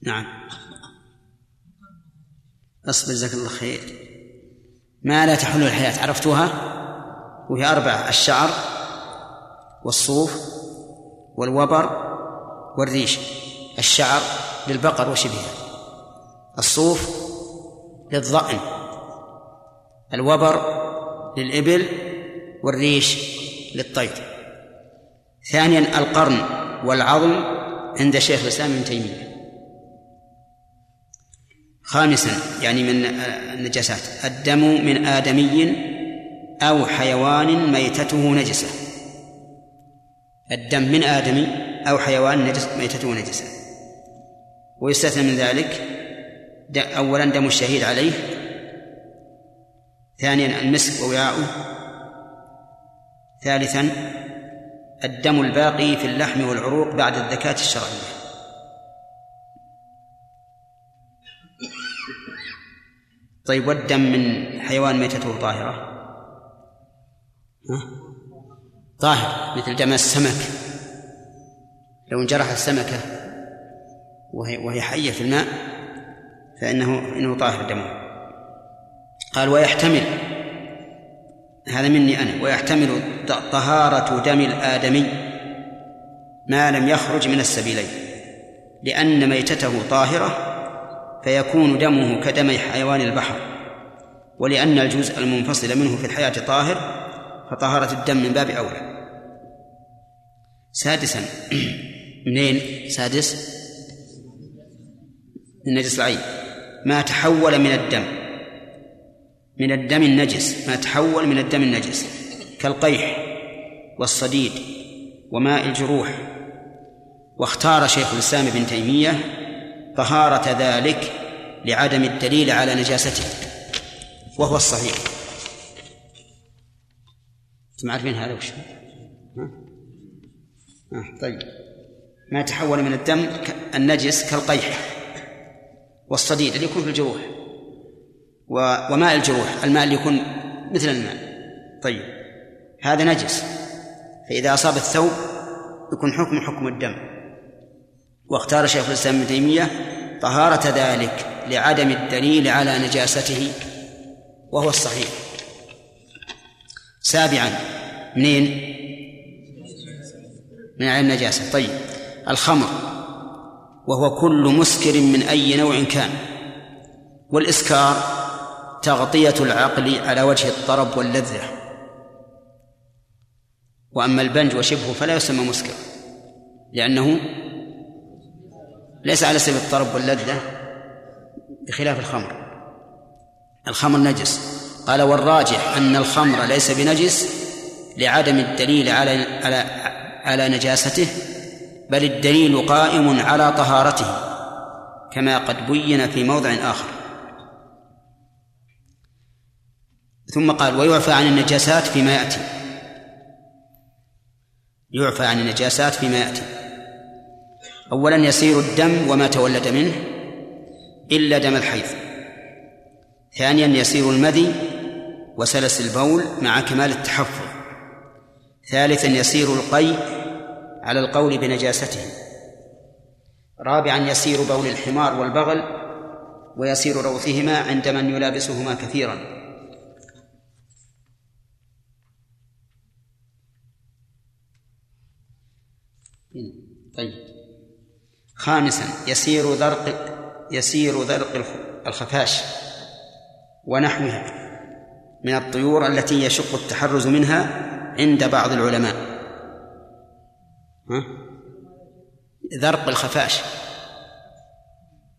نعم. أصبر جزاك الله خير. ما لا تحل الحياة عرفتوها؟ وهي أربعة الشعر والصوف والوبر والريش. الشعر للبقر وشبهها. الصوف للضأن الوبر للإبل والريش للطير. ثانيا القرن والعظم عند شيخ الإسلام ابن تيمية. خامسا يعني من النجاسات. الدم من آدمي أو حيوان ميتته نجسة. الدم من آدمي أو حيوان نجس ميتته نجسة. ويستثنى من ذلك أولا دم الشهيد عليه ثانيا المسك ووعاؤه ثالثا الدم الباقي في اللحم والعروق بعد الذكاة الشرعية. طيب والدم من حيوان ميتته طاهرة؟ طاهر مثل دم السمك. لو انجرح السمكة وهي, وهي حية في الماء فإنه إنه طاهر دمه. قال ويحتمل هذا مني أنا ويحتمل طهارة دم الآدمي ما لم يخرج من السبيلين لأن ميتته طاهرة فيكون دمه كدم حيوان البحر ولأن الجزء المنفصل منه في الحياة طاهر فطهارة الدم من باب أولى. سادسا منين؟ سادس من نجس العين ما تحول من الدم. من الدم النجس ما تحول من الدم النجس كالقيح والصديد وماء الجروح. واختار شيخ الإسلام ابن تيمية طهارة ذلك لعدم الدليل على نجاسته وهو الصحيح. أنتم عارفين هذا وش ها؟ آه طيب. ما تحول من الدم النجس كالقيح والصديد اللي يكون في الجروح. وماء الجروح. الماء اللي يكون مثل الماء طيب. هذا نجس. فإذا أصاب الثوب يكون حكم حكم الدم. واختار شيخ الإسلام ابن تيمية طهارة ذلك لعدم الدليل على نجاسته وهو الصحيح. سابعا. منين؟ من علم النجاسة. طيب. الخمر وهو كل مسكر من أي نوع كان. والإسكار تغطية العقل على وجه الطرب واللذة. وأما البنج وشبهه فلا يسمى مسكر لأنه ليس على سبيل الطرب واللذة بخلاف الخمر. الخمر نجس. قال والراجح أن الخمر ليس بنجس لعدم الدليل على على على نجاسته بل الدليل قائم على طهارته كما قد بين في موضع آخر. ثم قال ويعفى عن النجاسات فيما يأتي. يعفى عن النجاسات فيما يأتي. أولا يسير الدم وما تولد منه إلا دم الحيض. ثانيا يسير المذي وسلس البول مع كمال التحفظ. ثالثا يسير القي على القول بنجاسته. رابعا يسير بول الحمار والبغل ويسير روثهما عند من يلابسهما كثيرا. طيب. خامسا يسير ذرق يسير ذرق الخفاش ونحوها من الطيور التي يشق التحرز منها عند بعض العلماء. ها؟ ذرق الخفاش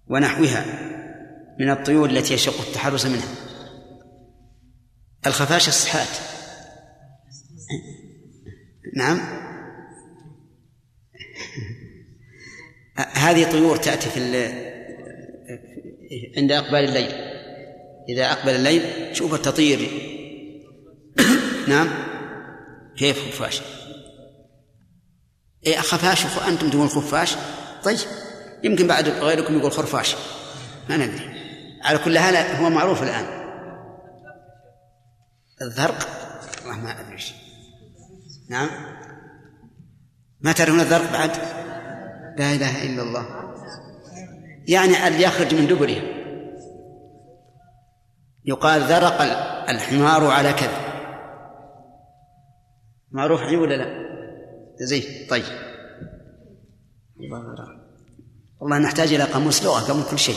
ونحوها من الطيور التي يشق التحرز منها. الخفاش الصحات. نعم. هذه طيور تأتي في عند إقبال الليل. إذا أقبل الليل شوف تطير نعم. كيف خفاش؟ إيه خفاش أنتم تقول خفاش؟ طيب. يمكن بعد غيركم يقول خرفاش. ما ندري. على كل حال هو معروف الآن. الذرق؟ والله ما أدري نعم. ما تعرفون الذرق بعد؟ لا إله إلا الله. يعني اللي يخرج من دبره. يقال ذرق الحمار على كذا معروف عجيب ولا لا؟ زي طيب. والله نحتاج إلى قاموس لغة قبل كل شيء.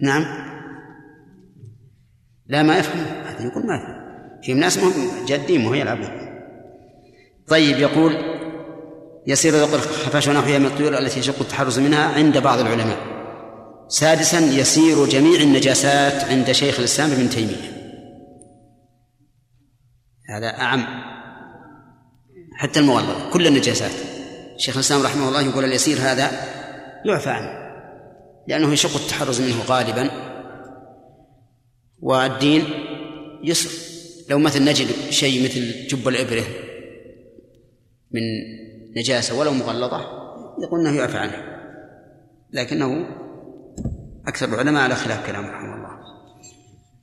نعم. لا ما يفهم. هذا يقول ما يفهم. في ناس جادين مو يلعبون طيب يقول يسير ذوق الخفاش ونحوها من الطيور التي يشق التحرز منها عند بعض العلماء. سادسا يسير جميع النجاسات عند شيخ الإسلام ابن تيمية. هذا أعم. حتى المغلظة كل النجاسات. شيخ الإسلام رحمه الله يقول اليسير هذا يعفى عنه لأنه يشق التحرز منه غالبا. والدين يسر. لو مثل نجد شيء مثل جب الإبرة من نجاسة ولو مغلظة يقول أنه يعفى عنه. لكنه أكثر العلماء على خلاف كلام رحمه الله.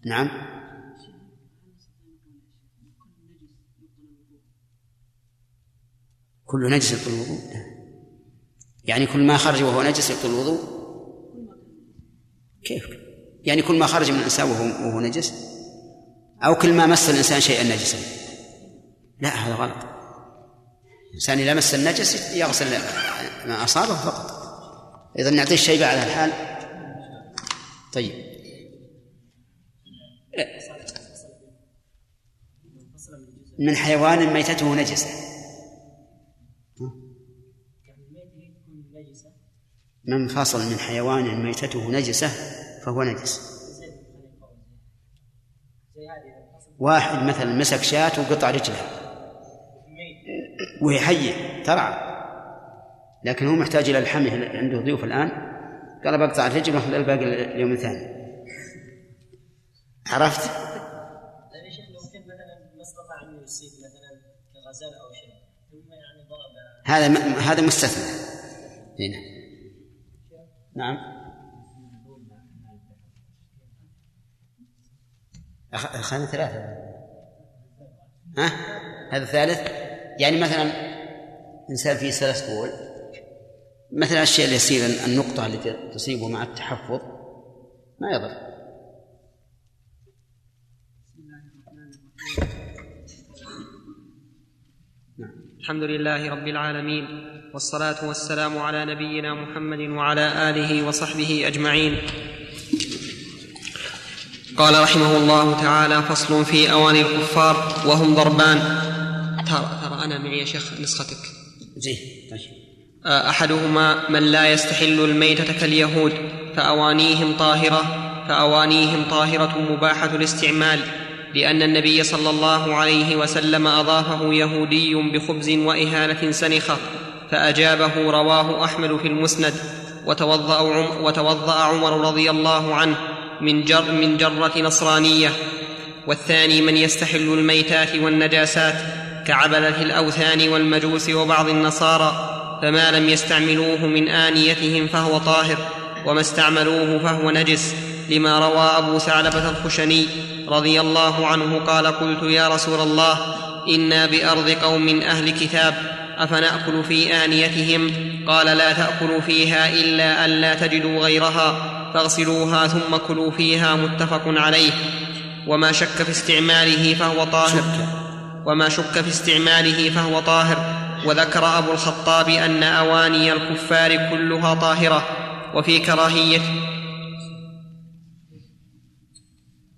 نعم. كل نجس يبطل الوضوء. يعني كل ما خرج وهو نجس يبطل الوضوء؟ كيف؟ يعني كل ما خرج من الإنسان وهو, وهو نجس؟ أو كل ما مس الإنسان شيئا نجسا؟ لا هذا غلط. الإنسان إذا مس النجس يغسل ما أصابه فقط. إذا نعطيه الشيء على الحال. طيب. من حيوان ميتته نجسة. من فصل من حيوان ميتته نجسة فهو نجس. واحد مثلا مسك شاة وقطع رجلها وهي حية ترعى. لكن هو محتاج إلى الحمل عنده ضيوف الآن؟ قال بقطع الرجل وأخذ الباقي اليوم الثاني. عرفت؟ طيب يا شيخ لو كان مثلا ما استطاع انه يصيب مثلا كغزال أو شيء ثم يعني ضرب. هذا هذا مستثنى. هنا نعم. أخذنا ثلاثة. ها؟ هذا الثالث يعني مثلا إنسان فيه سلس بول مثلا الشيء اليسير النقطة التي تصيبه مع التحفظ ما يضر. الحمد لله رب العالمين والصلاة والسلام على نبينا محمد وعلى آله وصحبه أجمعين. قال رحمه الله تعالى فصل في أواني الكفار وهم ضربان. أنا معي يا شيخ نسختك. زين أحدهما من لا يستحل الميتة كاليهود فأوانيهم طاهرة فأوانيهم طاهرة مباحة الاستعمال لأن النبي صلى الله عليه وسلم أضافه يهودي بخبز وإهانة سنخة فأجابه رواه أحمد في المسند وتوضأ عمر, وتوضأ عمر رضي الله عنه من, جر من جرة نصرانية. والثاني من يستحل الميتات والنجاسات كعبده الأوثان والمجوس وبعض النصارى فما لم يستعملوه من آنيتهم فهو طاهر وما استعملوه فهو نجس لما روى أبو ثعلبة الخشني رضي الله عنه قال قلت يا رسول الله إنا بأرض قوم أهل كتاب أفنأكل في آنيتهم؟ قال لا تأكلوا فيها إلا أن لا تجدوا غيرها فاغسلوها ثم كلوا فيها متفق عليه وما شك في استعماله فهو طاهر. وما شك في استعماله فهو طاهر. وذكر أبو الخطاب أن أواني الكفار كلها طاهرة. وفي كراهيه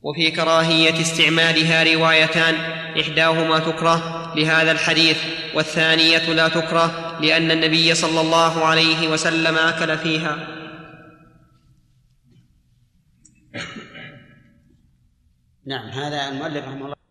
وفي كراهية استعمالها روايتان. إحداهما تكره لهذا الحديث والثانية لا تكره لأن النبي صلى الله عليه وسلم أكل فيها. نعم هذا المؤلف رحمه الله.